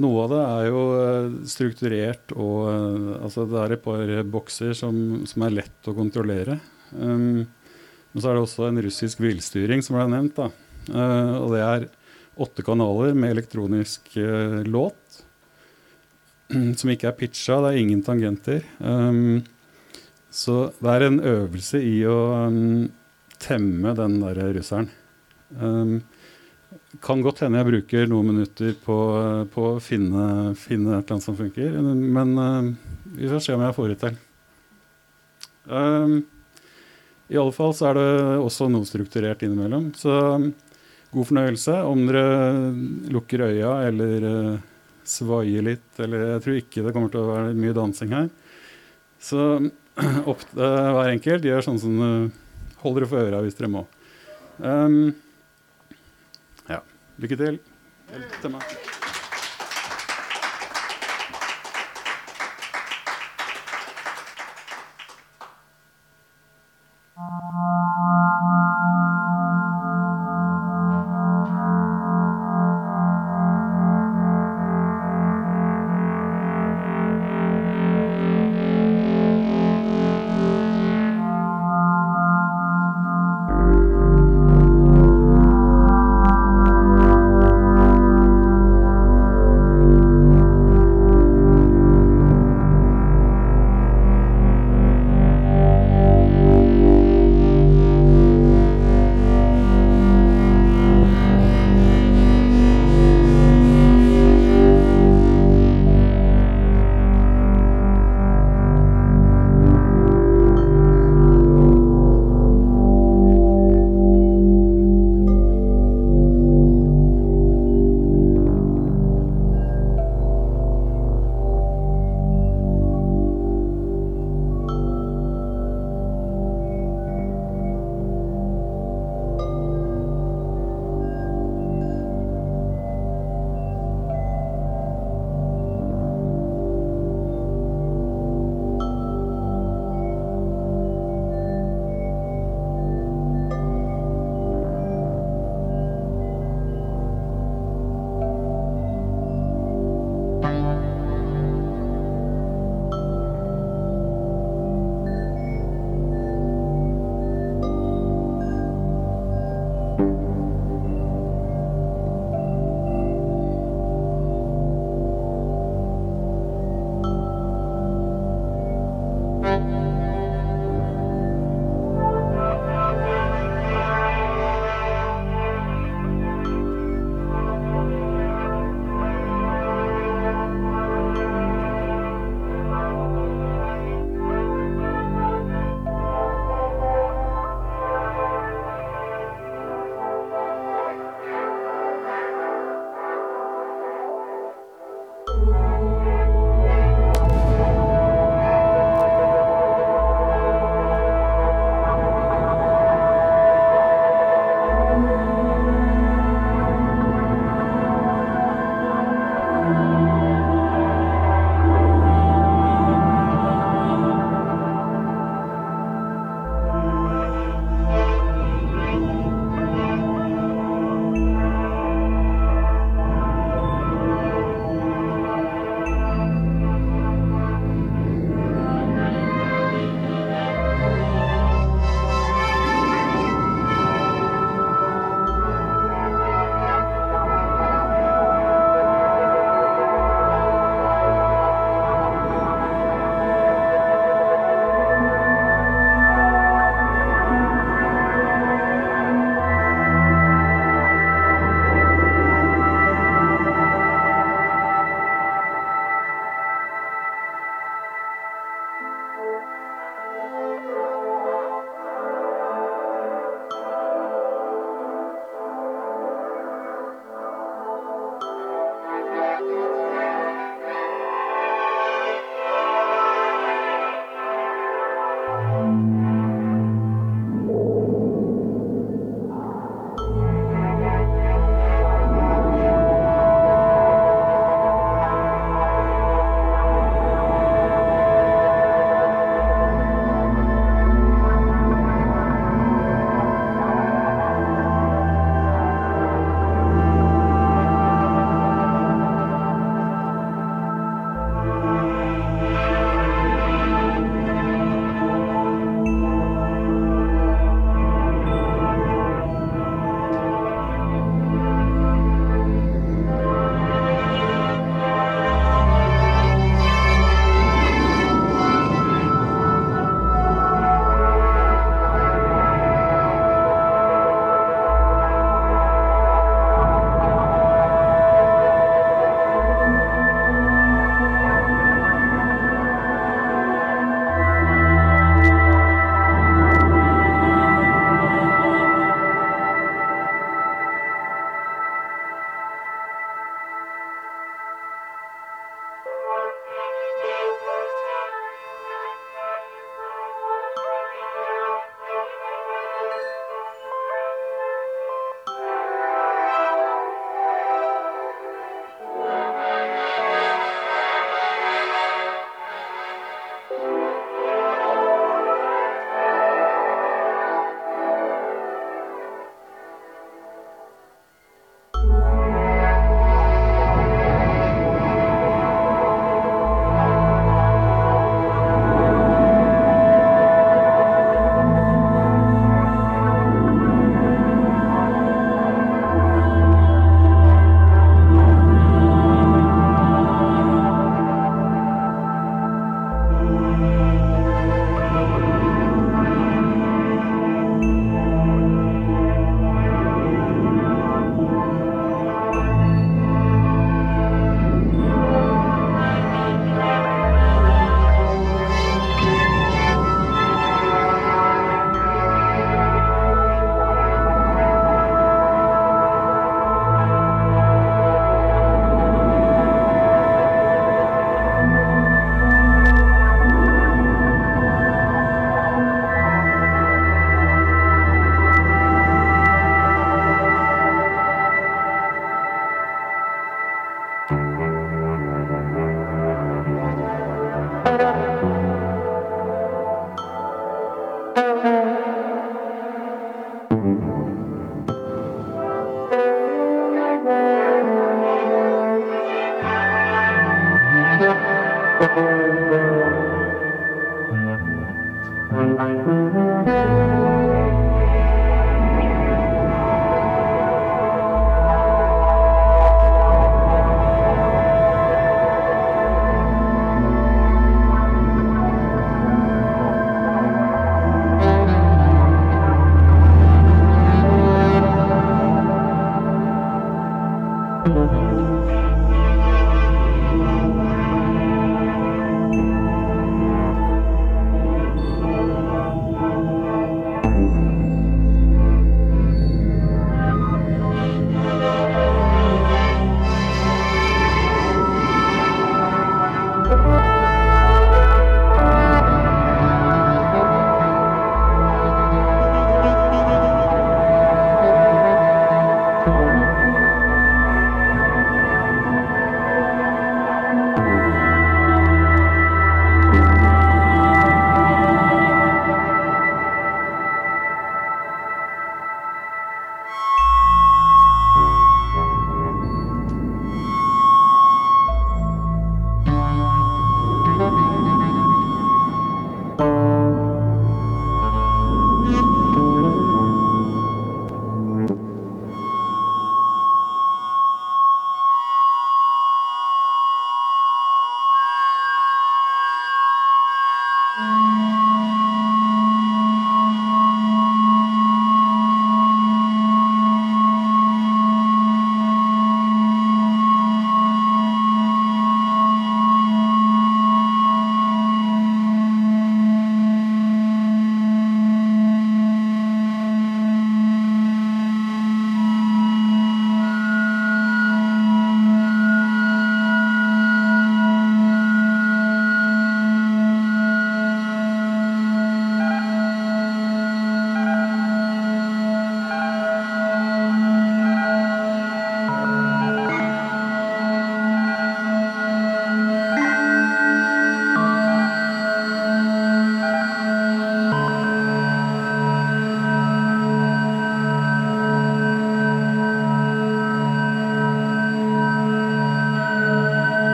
noe av det er jo eh, strukturert og uh, Altså det er et par bokser som, som er lett å kontrollere. Um, men så er det også en russisk villstyring som ble nevnt. da. Uh, og det er åtte kanaler med elektronisk uh, låt. *clears throat* Som ikke er pitcha, det er ingen tangenter. Um, så det er en øvelse i å um, temme den der russeren. Um, kan godt hende jeg bruker noen minutter på, på å finne, finne et eller annet som funker, men uh, vi får se om jeg får det til. Um, I alle fall så er det også noe strukturert innimellom. Så um, god fornøyelse. Om dere lukker øya eller uh, svaier litt, eller jeg tror ikke det kommer til å være mye dansing her. Så *clears throat* opp til hver enkelt. Gjør sånn som uh, holder dere for øra hvis dere må. Um, ja. Lykke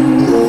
Música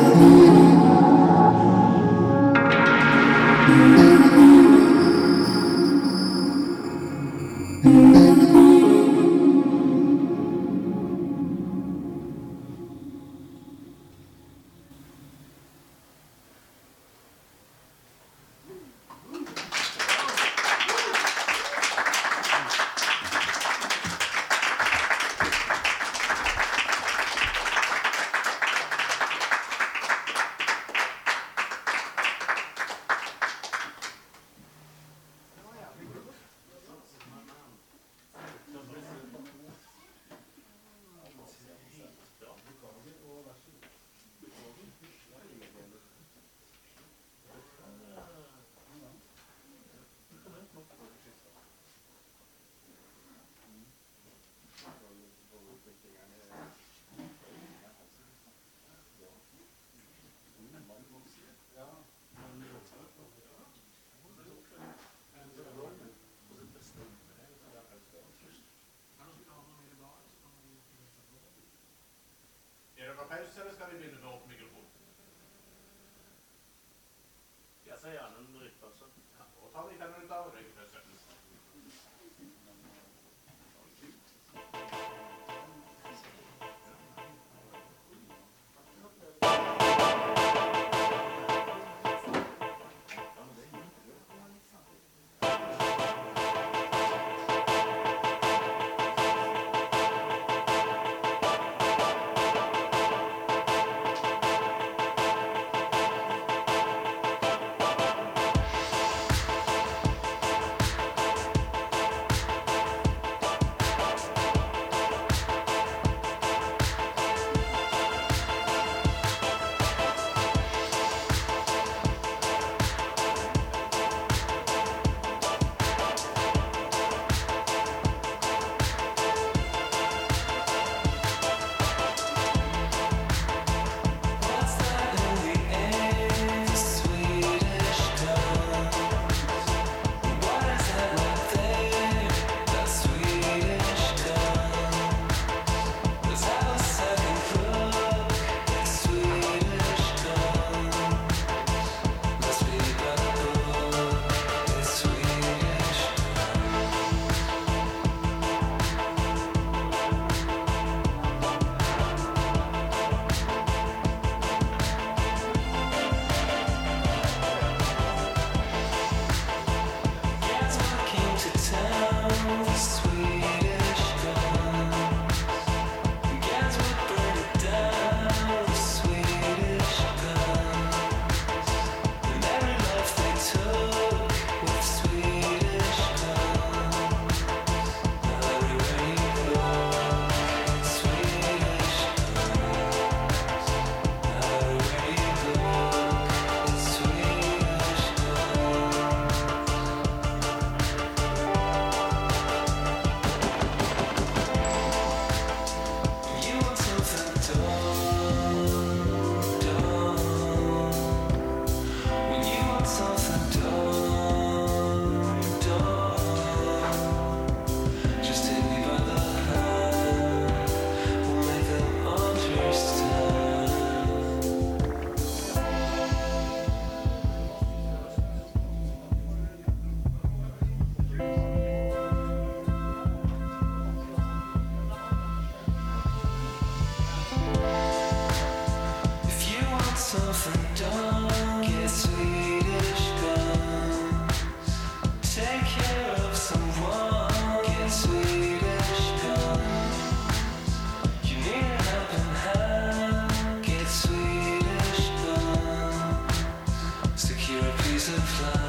of love.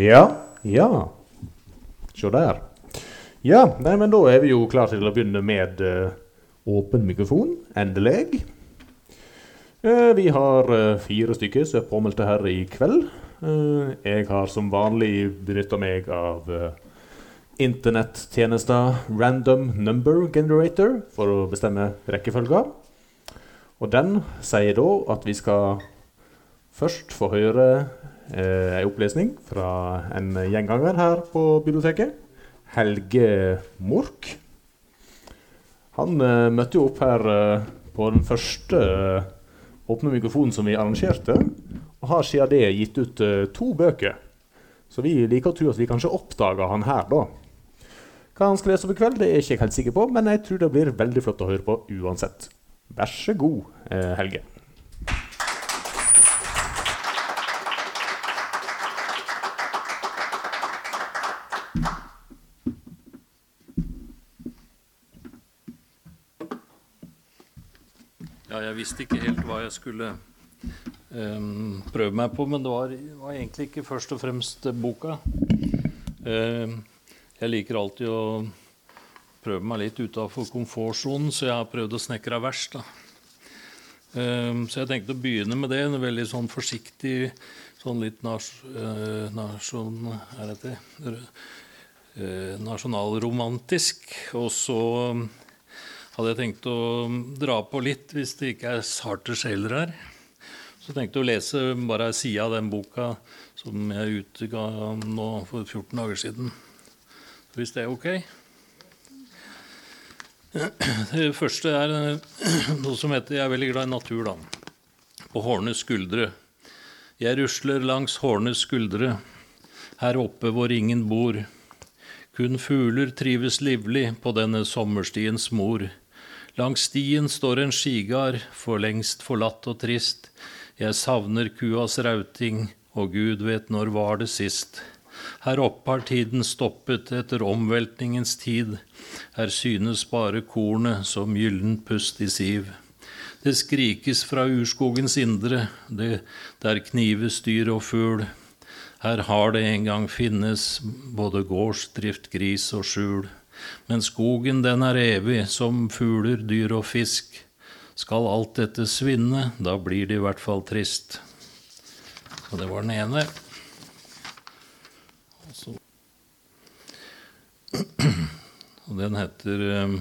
Ja, ja. Se der. Ja, nei, men da er vi jo klare til å begynne med uh, åpen mikrofon. Endelig. Uh, vi har uh, fire stykker som er påmeldte her i kveld. Jeg har som vanlig benytta meg av internettjenester Random Number Generator for å bestemme rekkefølga. Og den sier da at vi skal først få høre eh, en opplesning fra en gjenganger her på biblioteket. Helge Mork. Han eh, møtte jo opp her eh, på den første åpne mikrofonen som vi arrangerte, og har siden det gitt ut to bøker. Så vi liker å tro at vi kanskje oppdaga han her, da. Hva han skal lese opp i kveld, det er ikke helt sikker på, men jeg tror det blir veldig flott å høre på uansett. Vær så god, Helge. Ja, jeg visste ikke helt hva jeg skulle um, prøve meg på, men det var, var egentlig ikke først og fremst boka. Em, jeg liker alltid å prøve meg litt utafor komfortsonen, så jeg har prøvd å snekre vers. da. Um, så jeg tenkte å begynne med det. En veldig sånn forsiktig, sånn litt eh, nasjon... Er dette? Eh, nasjonalromantisk. Og så hadde jeg tenkt å dra på litt hvis det ikke er sarte sjeler her. Så tenkte jeg å lese bare ei side av den boka som jeg utga nå for 14 dager siden. Hvis det er ok? Det første er noe som heter Jeg er veldig glad i natur, da. På Hårnes skuldre. Jeg rusler langs Hårnes skuldre, her oppe hvor ingen bor. Kun fugler trives livlig på denne sommerstiens mor. Langs stien står en skigard, for lengst forlatt og trist. Jeg savner kuas rauting, og Gud vet når var det sist. Her oppe har tiden stoppet etter omveltningens tid. Her synes bare kornet som gyllent pust i siv. Det skrikes fra urskogens indre, det der knives dyr og fugl. Her har det en gang finnes både gårdsdrift, gris og skjul. Men skogen den er evig, som fugler, dyr og fisk. Skal alt dette svinne, da blir det i hvert fall trist. Så det var den ene. Og *clears throat* Og den heter eh,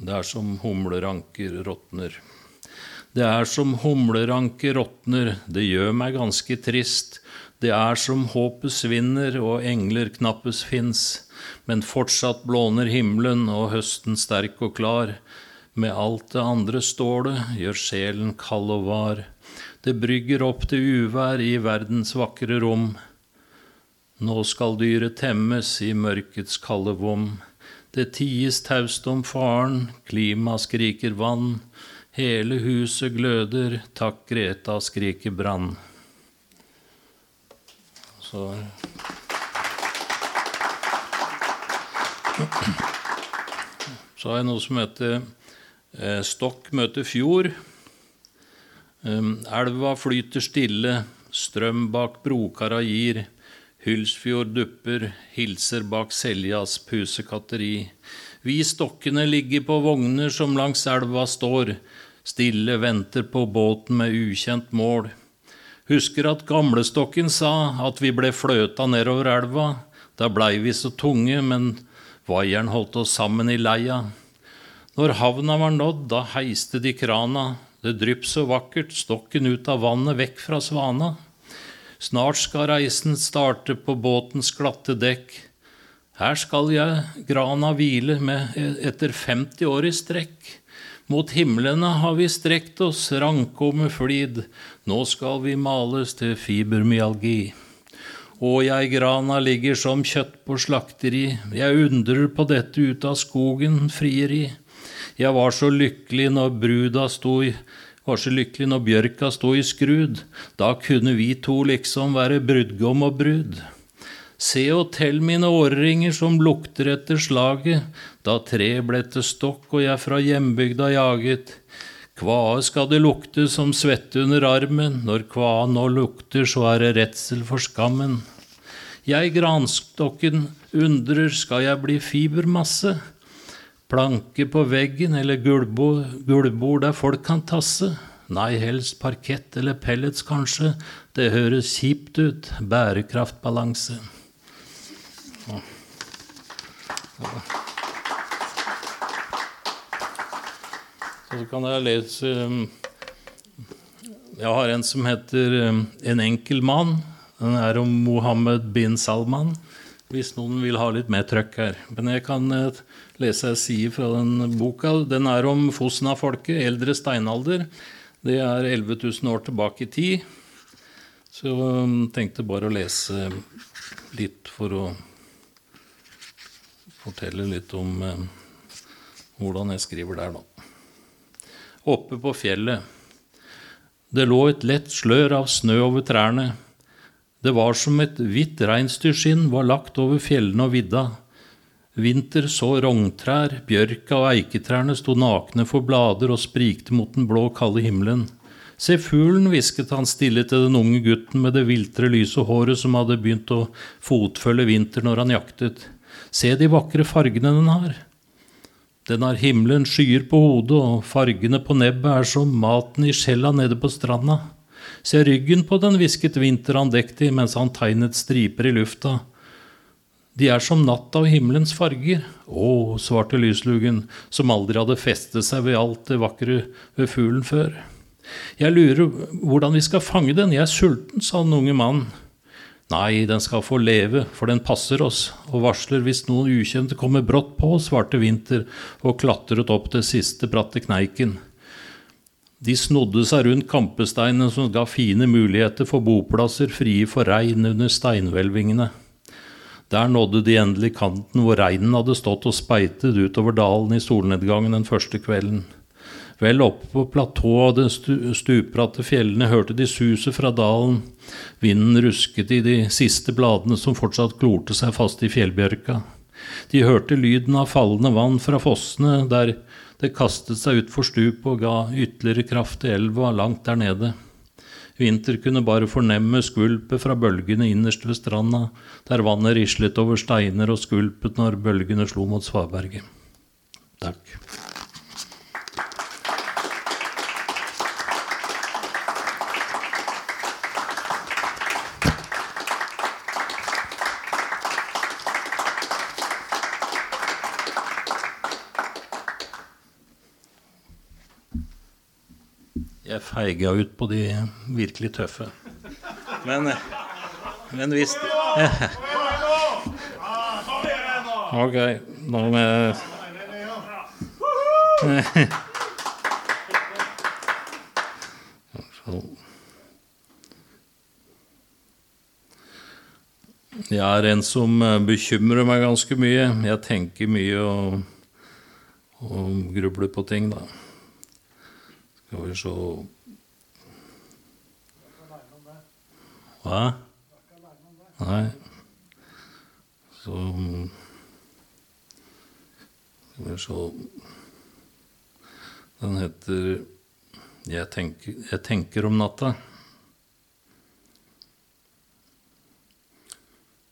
Det er som humleranker råtner. Det er som humleranker råtner, det gjør meg ganske trist. Det er som håpet svinner og engler knappes fins, men fortsatt blåner himmelen og høsten sterk og klar. Med alt det andre stålet gjør sjelen kald og var. Det brygger opp til uvær i verdens vakre rom. Nå skal dyret temmes i mørkets kalde vom. Det ties taust om faren, klima skriker vann. Hele huset gløder, takk Greta skriker brann. Så Så har jeg noe som heter eh, Stokk møter fjord. Elva flyter stille, strøm bak brokara gir. Hylsfjord dupper, hilser bak Seljas pusekatteri. Vi stokkene ligger på vogner som langs elva står, stille venter på båten med ukjent mål. Husker at gamlestokken sa at vi ble fløta nedover elva. Da blei vi så tunge, men vaieren holdt oss sammen i leia. Når havna var nådd, da heiste de krana. Det drypp så vakkert, stokken ut av vannet, vekk fra svana. Snart skal reisen starte på båtens glatte dekk. Her skal jeg grana hvile med etter 50 år i strekk. Mot himlene har vi strekt oss ranke og med flid, nå skal vi males til fibermyalgi. Og jeg grana ligger som kjøtt på slakteri, jeg undrer på dette ut av skogen frieri. Jeg var så lykkelig når bruda sto i var så lykkelig når bjørka sto i skrud, da kunne vi to liksom være brudgom og brud. Se og tell mine årringer som lukter etter slaget, da tre ble til stokk og jeg fra hjembygda jaget. Kvae skal det lukte som svette under armen, når kvae nå lukter, så er det redsel for skammen. Jeg granstokken undrer, skal jeg bli fibermasse? Planke på veggen eller gulvbord, der folk kan tasse? Nei, helst parkett eller pellets, kanskje. Det høres kjipt ut. Bærekraftbalanse. Så kan jeg lese um, Jeg har en som heter um, En enkel mann. Den er om Mohammed bin Salman. Hvis noen vil ha litt mer trøkk her. Men jeg kan eh, lese ei side fra den boka. Den er om Fosna-folket, eldre steinalder. Det er 11 000 år tilbake i tid. Så jeg tenkte bare å lese litt for å fortelle litt om hvordan jeg skriver der, da. Oppe på fjellet. Det lå et lett slør av snø over trærne. Det var som et hvitt reinsdyrskinn var lagt over fjellene og vidda. Vinter så rogntrær, bjørka og eiketrærne sto nakne for blader og sprikte mot den blå, kalde himmelen. Se fuglen, hvisket han stille til den unge gutten med det viltre, lyse håret som hadde begynt å fotfølge vinter når han jaktet. Se de vakre fargene den har. Den har himmelen skyer på hodet, og fargene på nebbet er som maten i skjella nede på stranda. Se ryggen på den, hvisket Vinter andektig mens han tegnet striper i lufta. De er som natta og himmelens farger. Å, svarte lyslugen, som aldri hadde festet seg ved alt det vakre ved fuglen før. Jeg lurer hvordan vi skal fange den, jeg er sulten, sa den unge mannen. Nei, den skal få leve, for den passer oss, og varsler hvis noen ukjente kommer brått på, svarte Vinter og klatret opp det siste bratte kneiken. De snodde seg rundt kampesteinene som ga fine muligheter for boplasser frie for regn under steinhvelvingene. Der nådde de endelig kanten hvor reinen hadde stått og speitet utover dalen i solnedgangen den første kvelden. Vel oppe på platået av de stu- stupbratte fjellene hørte de suset fra dalen. Vinden rusket i de siste bladene som fortsatt klorte seg fast i fjellbjørka. De hørte lyden av fallende vann fra fossene der det kastet seg utfor stupet og ga ytterligere kraft til elva langt der nede. Vinter kunne bare fornemme skvulpet fra bølgene innerst ved stranda, der vannet rislet over steiner og skvulpet når bølgene slo mot svaberget. Takk. Jeg feiga ut på de virkelig tøffe. Men, men hvis *laughs* Ok, nå må jeg *laughs* Jeg er en som bekymrer meg ganske mye. Jeg tenker mye og, og grubler på ting, da. Skal vi se Hva? Nei. Så Skal vi se Den heter jeg tenker, jeg tenker om natta.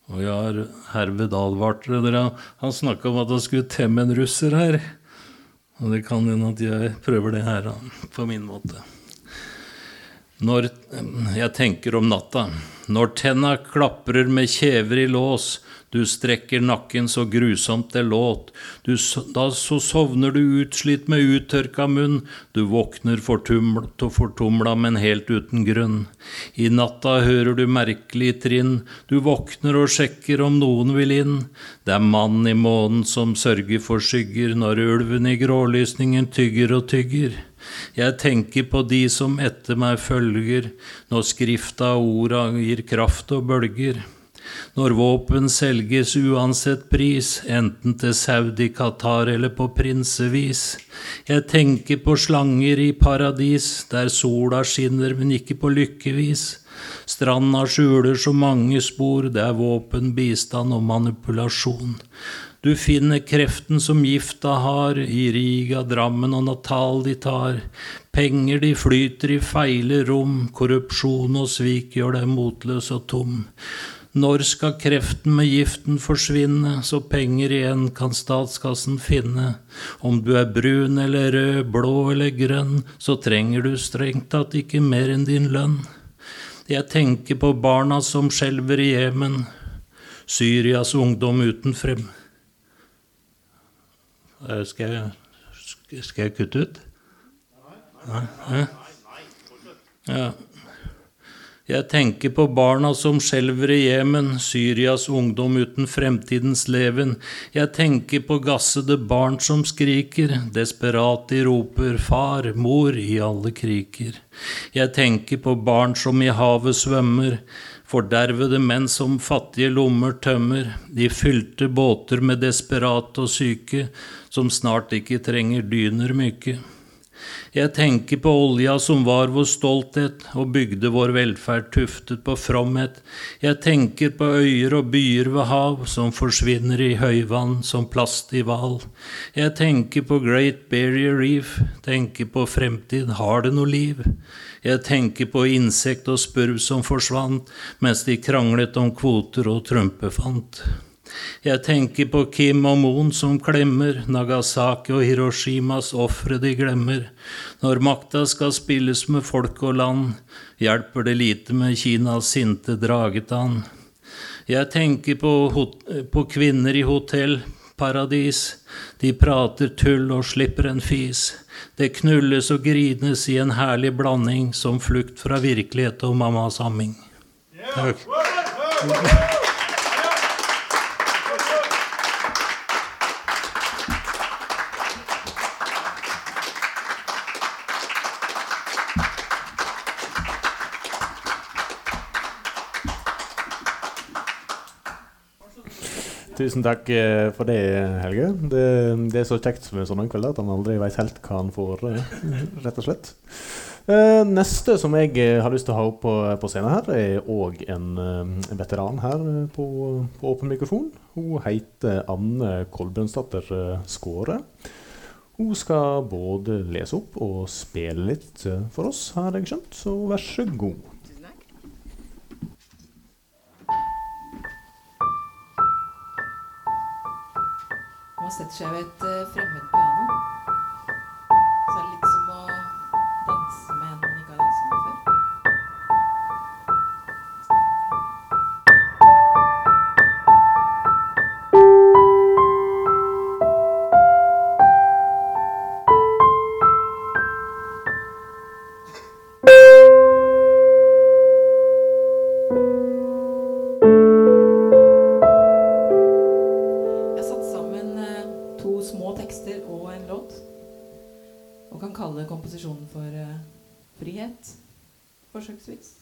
Og jeg har herved advart dere. Han snakka om at han skulle temme en russer her. Og det kan hende at jeg prøver det her på min måte. Når jeg tenker om natta, når tenna klaprer med kjever i lås, du strekker nakken så grusomt det låt, du, da så sovner du utslitt med uttørka munn, du våkner fortumlet og fortumla, men helt uten grunn. I natta hører du merkelig trinn, du våkner og sjekker om noen vil inn. Det er mannen i månen som sørger for skygger, når ulven i grålysningen tygger og tygger. Jeg tenker på de som etter meg følger, når skrifta og orda gir kraft og bølger. Når våpen selges uansett pris, enten til Saudi, Qatar eller på prinsevis. Jeg tenker på slanger i paradis, der sola skinner, men ikke på lykkevis. Stranda skjuler så mange spor, det er våpen, bistand og manipulasjon. Du finner kreften som gifta har, i Riga, Drammen og Natal de tar. Penger de flyter i feile rom, korrupsjon og svik gjør deg motløs og tom. Når skal kreften med giften forsvinne, så penger igjen kan statskassen finne? Om du er brun eller rød, blå eller grønn, så trenger du strengt tatt ikke mer enn din lønn. Jeg tenker på barna som skjelver i Jemen, Syrias ungdom uten frem... Eh, Skal jeg, skal jeg kutte ut? Nei? Nei? Ja. Jeg tenker på barna som skjelver i Jemen, Syrias ungdom uten fremtidens leven. Jeg tenker på gassede barn som skriker, desperat de roper far, mor i alle kriker. Jeg tenker på barn som i havet svømmer, fordervede menn som fattige lommer tømmer, de fylte båter med desperate og syke, som snart ikke trenger dyner myke. Jeg tenker på olja som var vår stolthet og bygde vår velferd tuftet på fromhet. Jeg tenker på øyer og byer ved hav som forsvinner i høyvann som plast i hval. Jeg tenker på Great Barrier Reef, tenker på fremtid, har det noe liv? Jeg tenker på insekt og spurv som forsvant mens de kranglet om kvoter og trumpefant. Jeg tenker på Kim og Moen som klemmer, Nagasaki og Hiroshimas ofre de glemmer. Når makta skal spilles med folk og land, hjelper det lite med Kinas sinte dragetann. Jeg tenker på, på kvinner i hotellparadis. De prater tull og slipper en fis. Det knulles og grines i en herlig blanding som flukt fra virkelighet og mammas amming. Takk. Tusen takk eh, for det, Helge. Det, det er så kjekt med sånne kvelder at han aldri vet helt hva han får, eh, rett og slett. Eh, Neste som jeg har lyst til å ha opp på, scenen her, er òg en, en veteran her på, på åpen mikrofon. Hun heter Anne Kolbjørnsdatter Skåre. Hun skal både lese opp og spille litt for oss, har jeg skjønt, så vær så god. Man setter seg ved et eh, fremmed piano. Så er det litt som å danse med Frihet. Forsøksvis.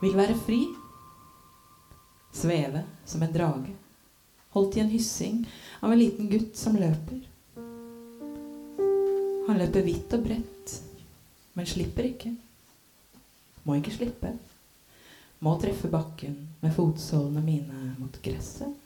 Vil være fri. Sveve som en drage. Holdt i en hyssing av en liten gutt som løper. Han løper vidt og bredt, men slipper ikke. Må ikke slippe. Må treffe bakken med fotsålene mine mot gresset.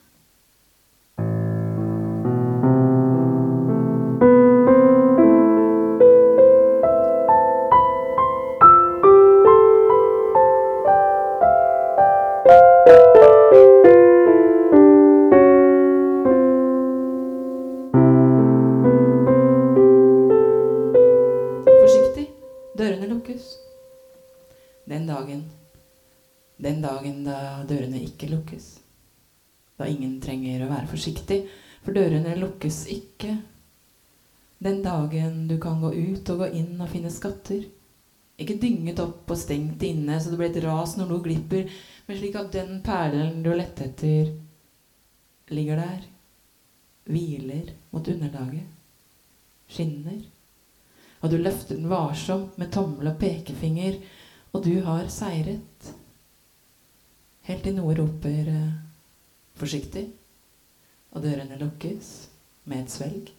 Forsiktig, for dørene lukkes ikke. Den dagen du kan gå ut og gå inn og finne skatter. Ikke dynget opp og stengt inne så det blir et ras når noe glipper, men slik at den perlen du lette lett etter, ligger der, hviler mot underlaget, skinner. Og du løfter den varsomt med tommel og pekefinger, og du har seiret. Helt til noe roper eh, 'forsiktig', og dørene lukkes med et svelg.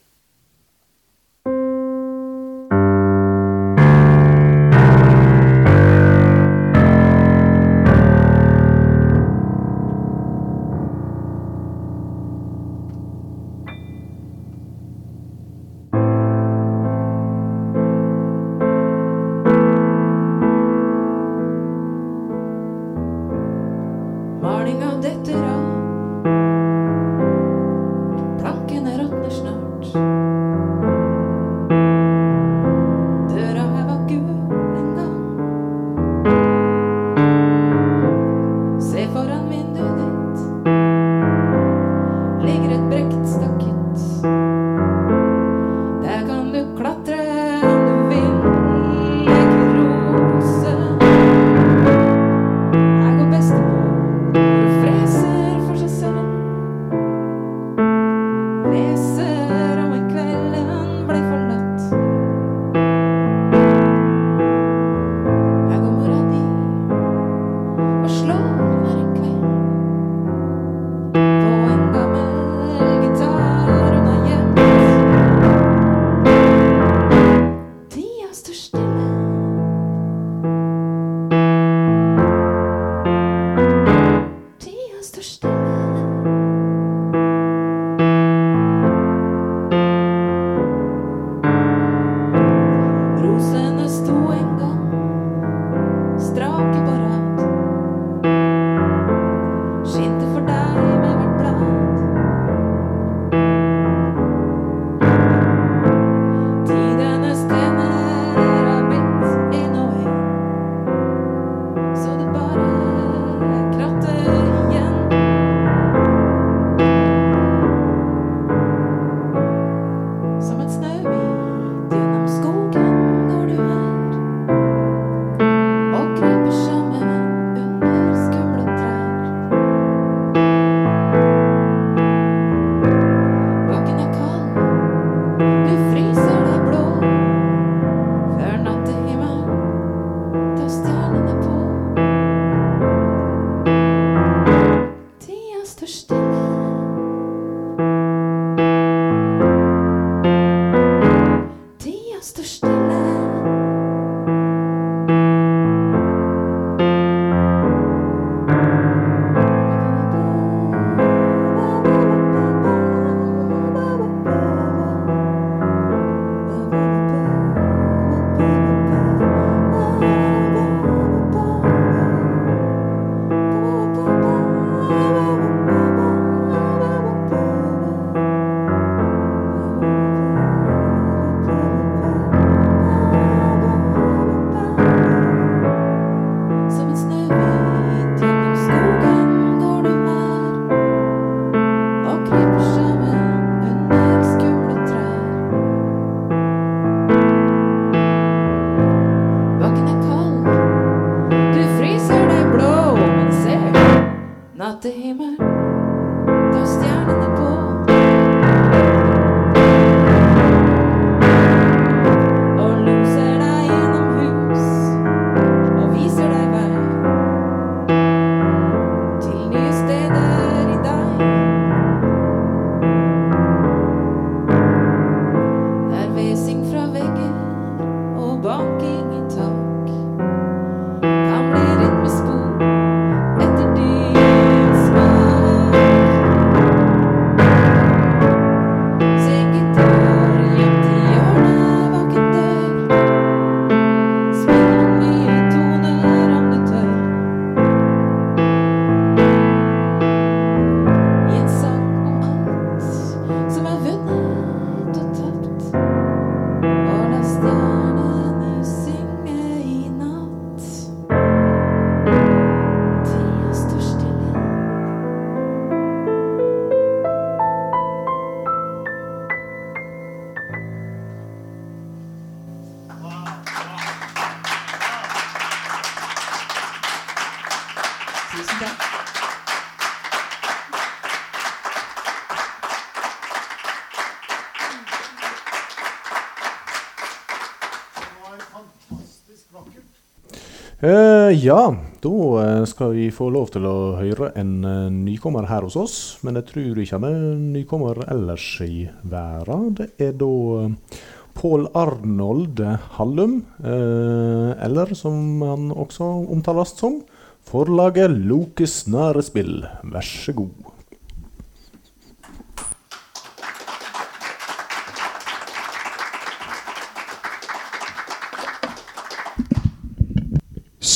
Skal vi få lov til å høre en eh, nykommer her hos oss. Men jeg tror ikke han er nykommer ellers i verden. Det er da eh, Pål Arnold Hallum, eh, eller som han også omtales som, forlaget Lokes Narespill. Vær så god.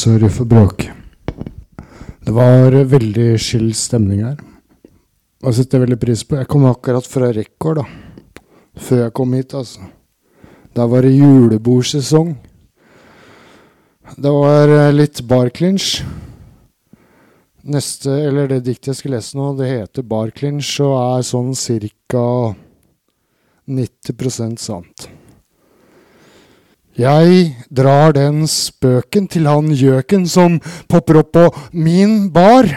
Sorry for bråk. Var veldig skill stemning her. Og det setter jeg veldig pris på. Jeg kom akkurat fra Rekord, da. Før jeg kom hit, altså. Da var det julebordsesong. Det var litt barclinch. Neste, eller det diktet jeg skal lese nå, det heter barclinch og er sånn cirka 90% sant. Jeg drar den spøken til han gjøken som popper opp på min bar.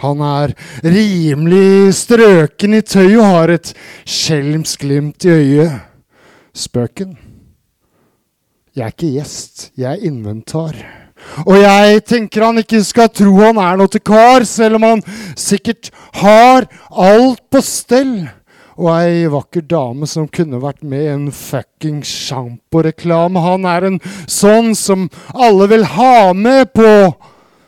Han er rimelig strøken i tøy og har et skjelmsk glimt i øyet. Spøken. Jeg er ikke gjest, jeg er inventar. Og jeg tenker han ikke skal tro han er noe til kar, selv om han sikkert har alt på stell og ei vakker dame som kunne vært med i en fucking sjamporeklame. Han er en sånn som alle vil ha med på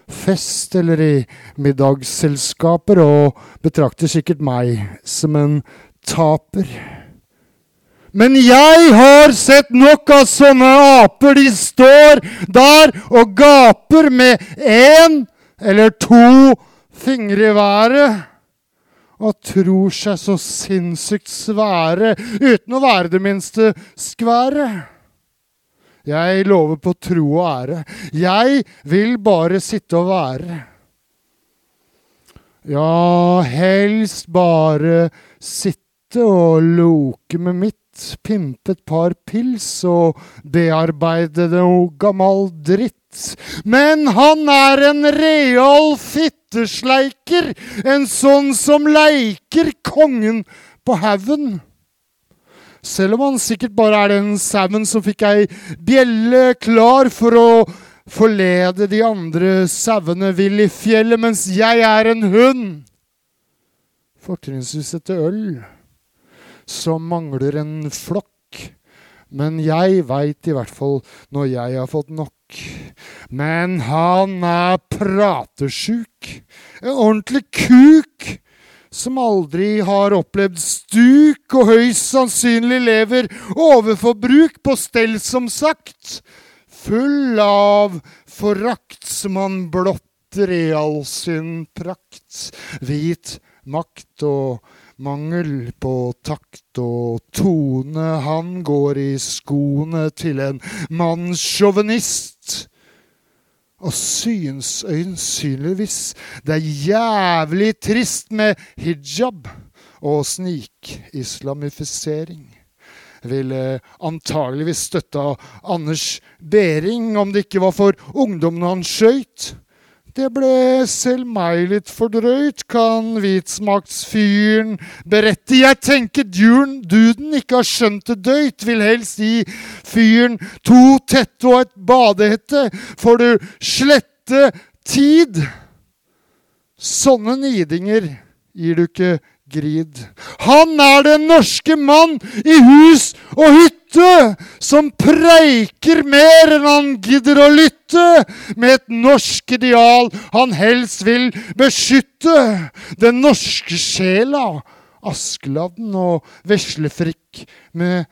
fest eller i middagsselskaper, og betrakter sikkert meg som en taper. Men jeg har sett nok av sånne aper. De står der og gaper med én eller to fingre i været og tror seg så sinnssykt svære uten å være det minste skvære. Jeg lover på tro og ære. Jeg vil bare sitte og være. Ja, helst bare sitte og loke med mitt, pimpe et par pils og bearbeide noe gammal dritt. Men han er en real fittesleiker, en sånn som leiker kongen på haugen. Selv om han sikkert bare er den sauen som fikk ei bjelle klar for å forlede de andre sauene vill i fjellet, mens jeg er en hund. Fortrinnsvis etter øl, som mangler en flokk. Men jeg veit i hvert fall når jeg har fått nok. Men han er pratesjuk. En ordentlig kuk som aldri har opplevd stuk, og høyst sannsynlig lever overforbruk på stell, som sagt. Full av forakt som han blotter i all sin prakt. Hvit makt og mangel på takt og tone. Han går i skoene til en mannssjåvinist. Og syns øyensynligvis det er jævlig trist med hijab og snikislamifisering. Ville antageligvis støtta Anders Behring om det ikke var for ungdommen han skøyt. Det ble selv meg litt for drøyt, kan hvitsmaktsfyren berette. Jeg tenker djuren, duden ikke har skjønt det døyt, vil helst gi fyren to tette og et badehette, får du slette tid. Sånne nidinger gir du ikke grid. Han er den norske mann i hus og hytte, som preiker mer enn han gidder å lytte, med et norsk ideal han helst vil beskytte. Den norske sjela, Askeladden og veslefrikk med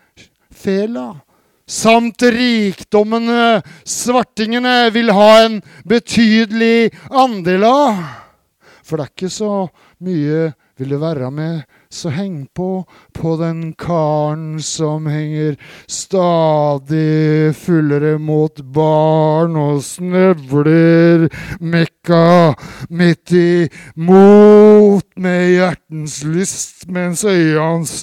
fela. Samt rikdommene svartingene vil ha en betydelig andel av. For det er ikke så mye vil det være med, så heng på på den karen som henger stadig fullere mot barn og snøvler mekka midt imot med hjertens lyst, mens øyet hans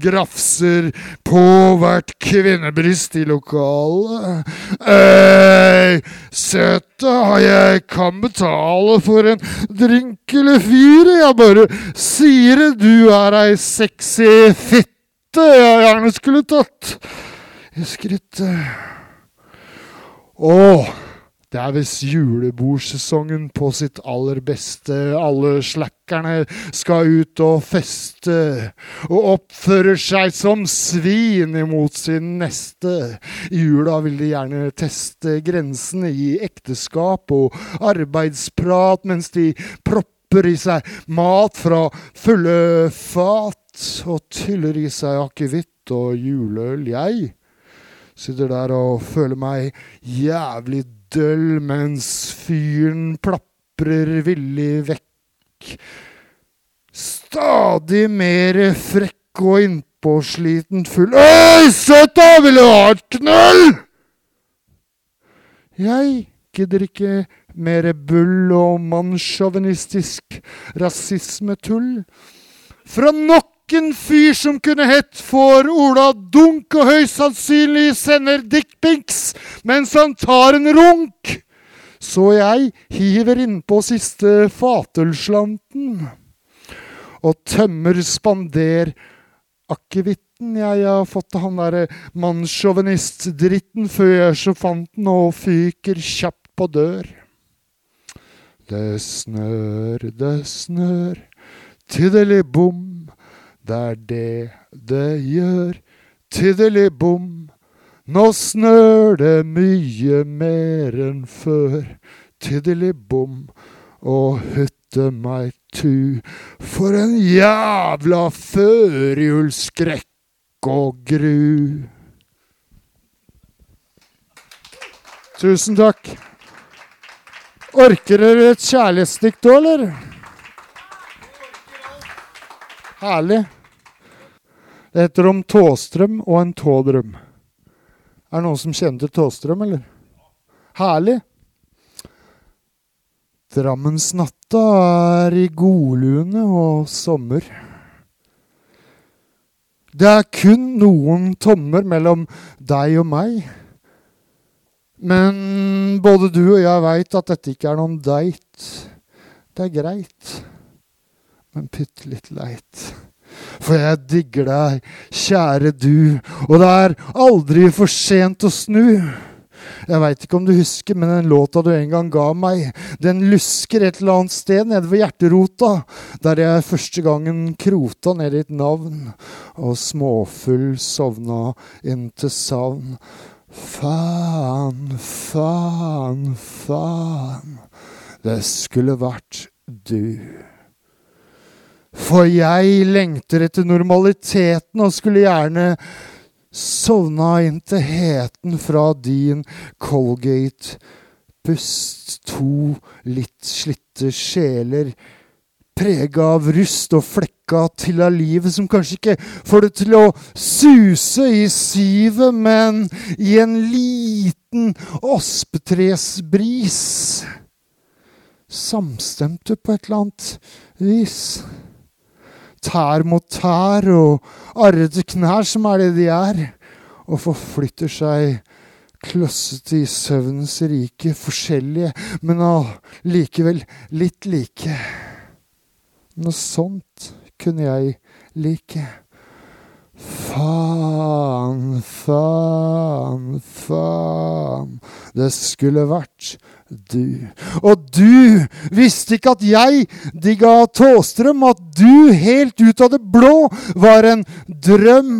grafser på hvert kvinnebryst i lokalet. Øy, søta, jeg kan betale for en drink eller fire, jeg bare sier det, du er ei sexy fitte jeg gjerne skulle tatt i skrittet. Å, det er visst julebordsesongen på sitt aller beste. Alle slackerne skal ut og feste, og oppfører seg som svin imot sin neste. I jula vil de gjerne teste grensene i ekteskap og arbeidsprat, mens de propper i seg mat fra fulle fat og tyller i seg akevitt og juleøl. Jeg sitter der og føler meg jævlig døll mens fyren plaprer villig vekk. Stadig mer frekk og innpåsliten full. Øy, søta, vil du ha et knøll? Jeg gidder ikke mer bull og mannssjåvinistisk rasismetull. Fra nok en fyr som kunne hett får Ola Dunk og høyst sannsynlig sender dickpics mens han tar en runk. Så jeg hiver innpå siste fatølslanten og tømmer spander akevitten jeg har fått av han derre mannssjåvinist-dritten før jeg så fant den og fyker kjapt på dør. Det snør, det snør, tiddeli-bom. Det er det det gjør, tiddeli-bom. Nå snør det mye mer enn før, tiddeli-bom. Og hytte meg tu, for en jævla førjulsskrekk og gru. Tusen takk. Orker dere et kjærlighetsdikt òg, eller? Herlig. Det heter om Tåstrøm og en tådrøm. Er det noen som kjenner til Tåstrøm, eller? Herlig. Drammensnatta er i godlune og sommer. Det er kun noen tommer mellom deg og meg. Men både du og jeg veit at dette ikke er noen date. Det er greit, men bitte litt leit. For jeg digger deg, kjære du, og det er aldri for sent å snu. Jeg veit ikke om du husker, men den låta du en gang ga meg, den lusker et eller annet sted nede ved hjerterota, der jeg første gangen krota ned ditt navn, og småfull sovna inn til savn. Faen, faen, faen. Det skulle vært du. For jeg lengter etter normaliteten og skulle gjerne sovna inn til heten fra din Colgate-pust. To litt slitte sjeler prega av rust og flekka til av livet, som kanskje ikke får det til å suse i syvet, men i en liten ospetresbris. Samstemte på et eller annet vis. Tær mot tær og arrete knær, som er det de er, og forflytter seg klossete i søvnens rike, forskjellige, men allikevel litt like. Noe sånt kunne jeg like. Faen, faen, faen. Det skulle vært du. Og du visste ikke at jeg digga Tåstrøm, at du helt ut av det blå var en drøm.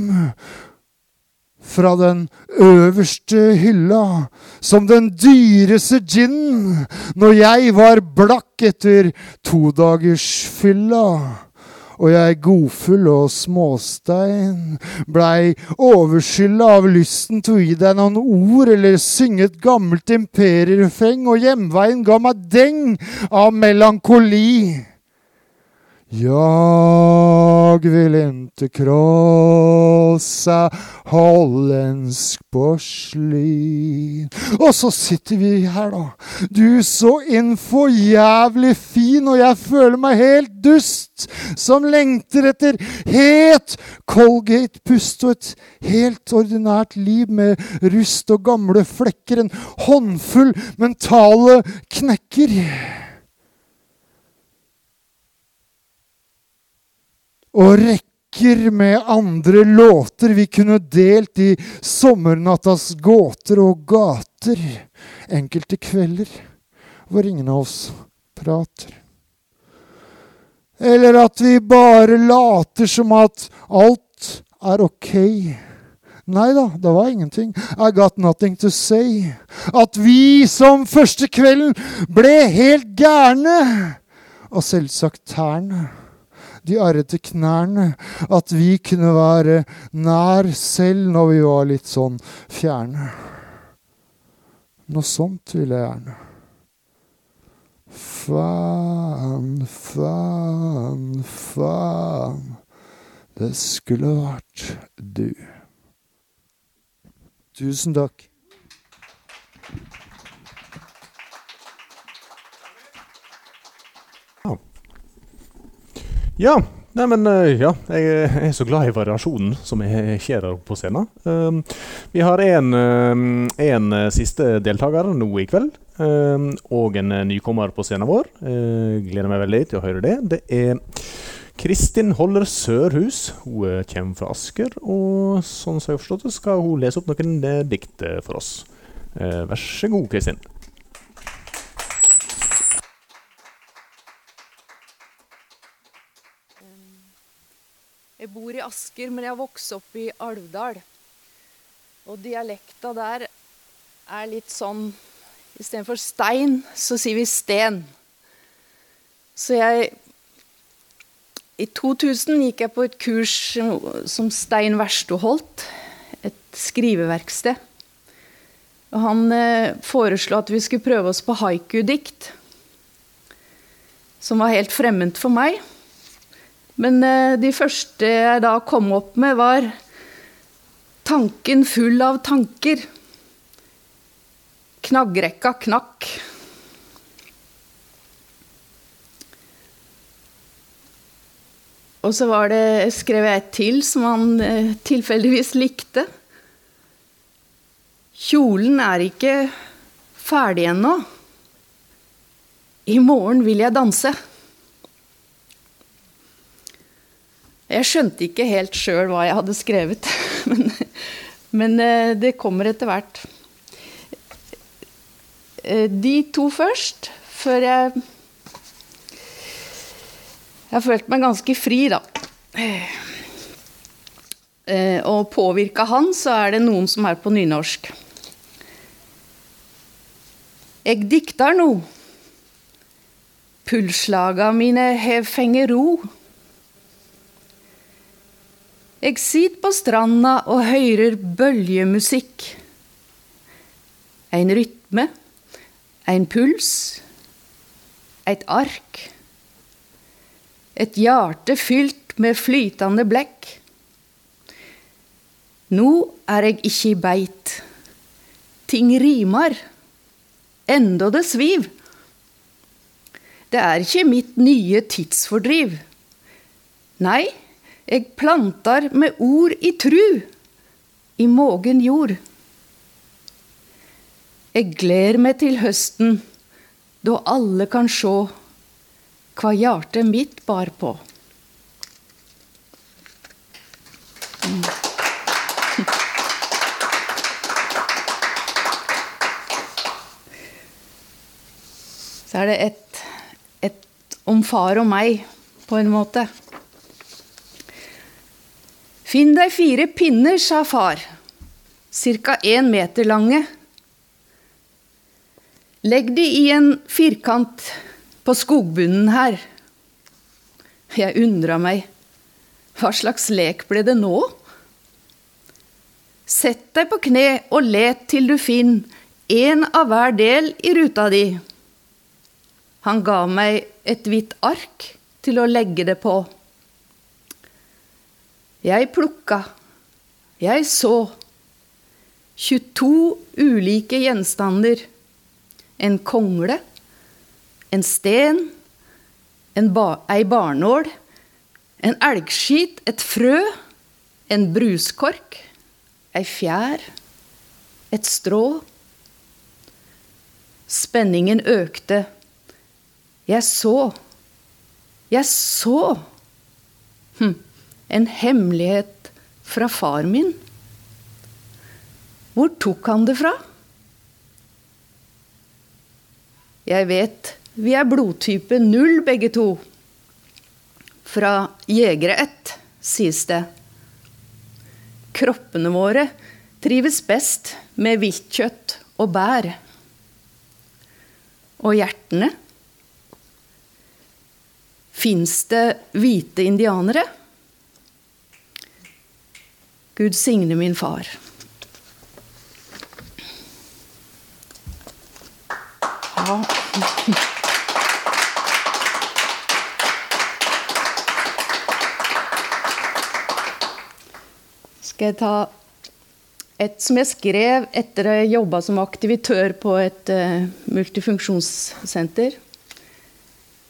Fra den øverste hylla, som den dyreste ginen, når jeg var blakk etter todagersfylla og jeg godfull og småstein, blei overskylda av lysten til å gi deg noen ord eller synge et gammelt imperierefreng, og hjemveien ga meg deng av melankoli. Jag vill inte krossa holländsk porslin. Og så sitter vi her, da. Du så innfor jævlig fin, og jeg føler meg helt dust. Som lengter etter het Colgate-pust og et helt ordinært liv med rust og gamle flekker. En håndfull mentale knekker. Rekke rekker med andre låter vi kunne delt i sommernattas gåter og gater. Enkelte kvelder hvor ingen av oss prater. Eller at vi bare later som at alt er ok. Nei da, det var ingenting. I got nothing to say. At vi som første kvelden ble helt gærne. Og selvsagt tærne. De arrete knærne. At vi kunne være nær selv når vi var litt sånn fjerne. Noe sånt ville jeg gjerne. Faen, faen, faen. Det skulle vært du. Tusen takk. Ja, nei, men eh, ja, jeg er så glad i variasjonen som jeg skjer her på scenen. Um, vi har um, en eh, siste deltaker nå i kveld, um, og en eh, nykommer på scenen vår. Uh, gleder meg veldig til å høre det. Det er Kristin Holler Sørhus. Hun eh, kommer fra Asker, og sånn som jeg har forstått det, skal hun lese opp noen eh, dikt eh, for oss. Eh, vær så god, Kristin. Jeg bor i Asker, men jeg har vokst opp i Alvdal. Og dialekta der er litt sånn Istedenfor stein, så sier vi sten. Så jeg I 2000 gikk jeg på et kurs som Stein Versto holdt. Et skriveverksted. Og han eh, foreslo at vi skulle prøve oss på haiku-dikt. Som var helt fremmed for meg. Men eh, de første jeg da kom opp med, var Tanken full av tanker. Knaggrekka knakk. Og så var det, skrev jeg et til som han eh, tilfeldigvis likte. Kjolen er ikke ferdig ennå. I morgen vil jeg danse. Jeg skjønte ikke helt sjøl hva jeg hadde skrevet, *laughs* men, men eh, det kommer etter hvert. Eh, De to først, før jeg Jeg følte meg ganske fri, da. Eh, Og påvirka han, så er det noen som er på nynorsk. Jeg diktar no. Pulslaga mine hev fenger ro. Jeg sitter på stranda og høyrer bøljemusikk. En rytme, en puls, et ark. Et hjerte fylt med flytende blekk. Nå er jeg ikke i beit. Ting rimar. Enda det sviv. Det er ikke mitt nye tidsfordriv. Nei, jeg plantar med ord i tru, i mågen jord. Jeg gleder meg til høsten, da alle kan sjå hva hjertet mitt bar på. Mm. Så er det et, et om far og meg, på en måte. Finn deg fire pinner, sa far, ca. én meter lange. Legg de i en firkant på skogbunnen her. Jeg undra meg. Hva slags lek ble det nå? Sett deg på kne og let til du finner én av hver del i ruta di. Han ga meg et hvitt ark til å legge det på. Jeg plukka, jeg så. 22 ulike gjenstander. En kongle, en sten, en ba ei barnål, en elgskit, et frø, en bruskork, ei fjær, et strå. Spenningen økte. Jeg så. Jeg så. Hm. En hemmelighet fra far min? Hvor tok han det fra? Jeg vet vi er blodtype null begge to. Fra jegere ett, sies det. Kroppene våre trives best med viltkjøtt og bær. Og hjertene? Fins det hvite indianere? Gud signe min far. Ja. Skal jeg ta et som jeg skrev etter å ha jobba som aktivitør på et uh, multifunksjonssenter.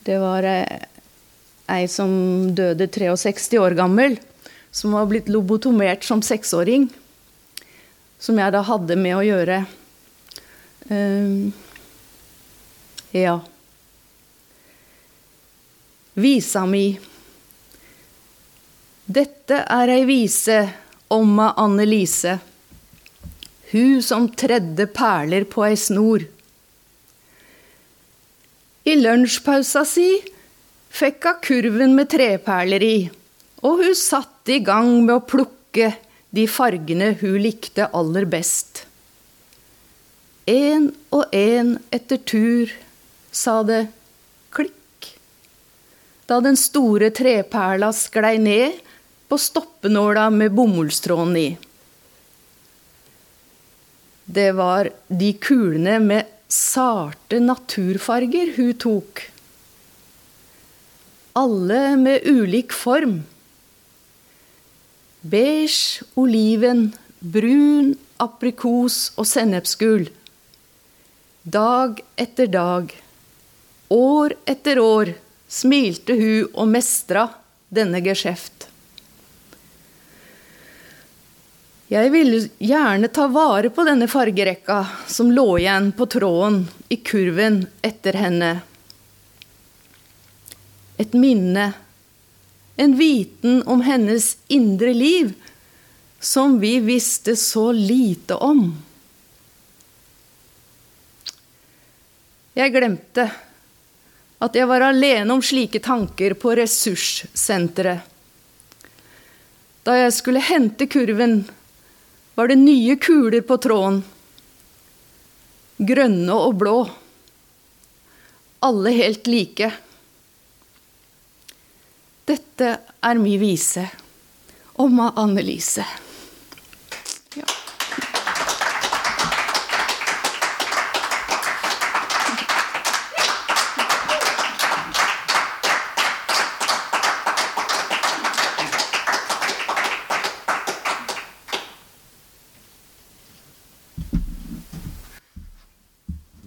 Det var uh, ei som døde 63 år gammel, som var blitt lobotomert som seksåring. Som jeg da hadde med å gjøre. Uh, ja. Visa mi. Dette er ei vise om Anne-Lise. Hun som tredde perler på ei snor. I lunsjpausa si fikk hun kurven med treperler i, og hun i gang med å plukke de fargene hun likte aller best. En og en etter tur, sa det klikk, da den store treperla sklei ned på stoppenåla med bomullstråden i. Det var de kulene med sarte naturfarger hun tok. Alle med ulik form. Beige, oliven, brun, aprikos og sennepsgul. Dag etter dag, år etter år, smilte hun og mestra denne geskjeft. Jeg ville gjerne ta vare på denne fargerekka som lå igjen på tråden i kurven etter henne. Et minne, en viten om hennes indre liv, som vi visste så lite om. Jeg glemte at jeg var alene om slike tanker på ressurssenteret. Da jeg skulle hente kurven, var det nye kuler på tråden. Grønne og blå. Alle helt like. Dette er mi vise om Annelise. Ja.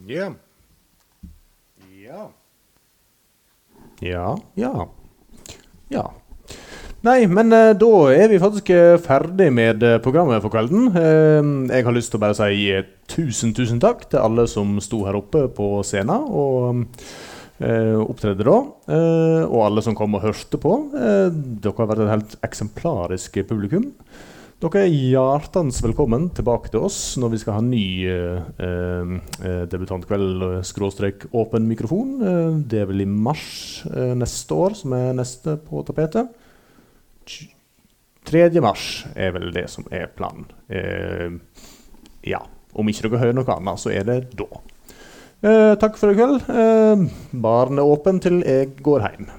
Ja. Ja. Ja, ja. Nei, men eh, da er vi faktisk eh, ferdig med eh, programmet for kvelden. Jeg har lyst til å bare si tusen, tusen takk til alle som sto her oppe på scenen og opptredde da. Og alle som kom og hørte på. Dere har vært et helt eksemplarisk publikum. Dere er hjertens velkommen tilbake til oss når vi skal ha ny eh, eh, debutantkveld, eh, skråstrek åpen mikrofon. Eh, det er vel i mars neste år som er neste på tapetet. 3. mars er vel det som er planen. Eh, ja. Om ikke dere hører noe annet, så er det da. Eh, takk for i kveld. Eh, baren er åpen til jeg går hjem.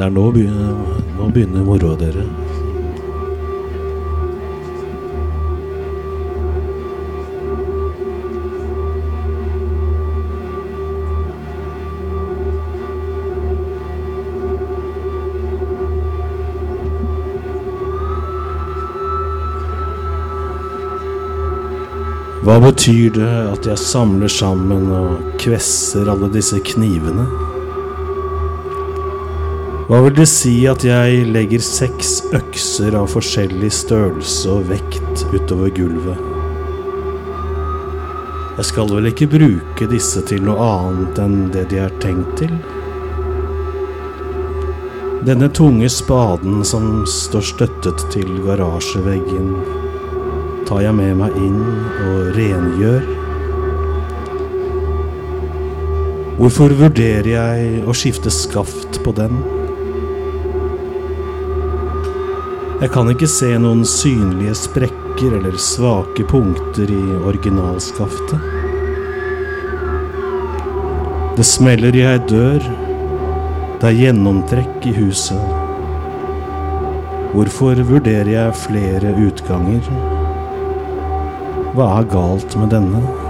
Det er nå begynner, nå begynner moroa, dere. Hva betyr det at jeg samler sammen og kvesser alle disse knivene? Hva vil det si at jeg legger seks økser av forskjellig størrelse og vekt utover gulvet? Jeg skal vel ikke bruke disse til noe annet enn det de er tenkt til? Denne tunge spaden som står støttet til garasjeveggen, tar jeg med meg inn og rengjør. Hvorfor vurderer jeg å skifte skaft på den? Jeg kan ikke se noen synlige sprekker eller svake punkter i originalskaftet. Det smeller i ei dør. Det er gjennomtrekk i huset. Hvorfor vurderer jeg flere utganger? Hva er galt med denne?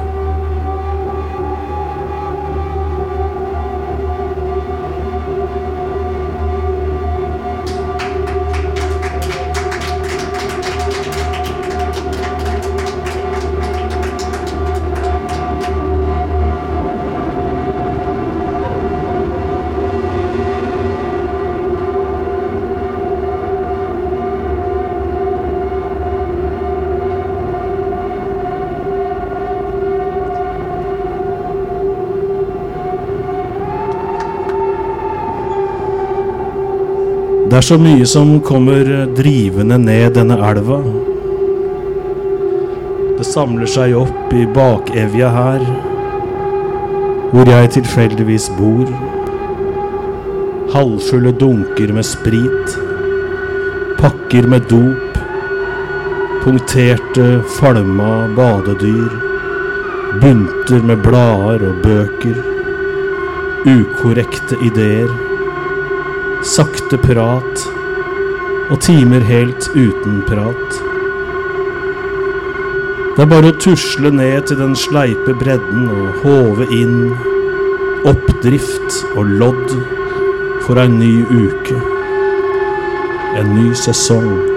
Er så mye som kommer drivende ned denne elva. Det samler seg opp i bakevja her, hvor jeg tilfeldigvis bor. Halvfulle dunker med sprit, pakker med dop, punkterte, falma badedyr, bunter med blader og bøker, ukorrekte ideer sakte prat og timer helt uten prat. Det er bare å tusle ned til den sleipe bredden og håve inn oppdrift og lodd for ei ny uke. En ny sesong.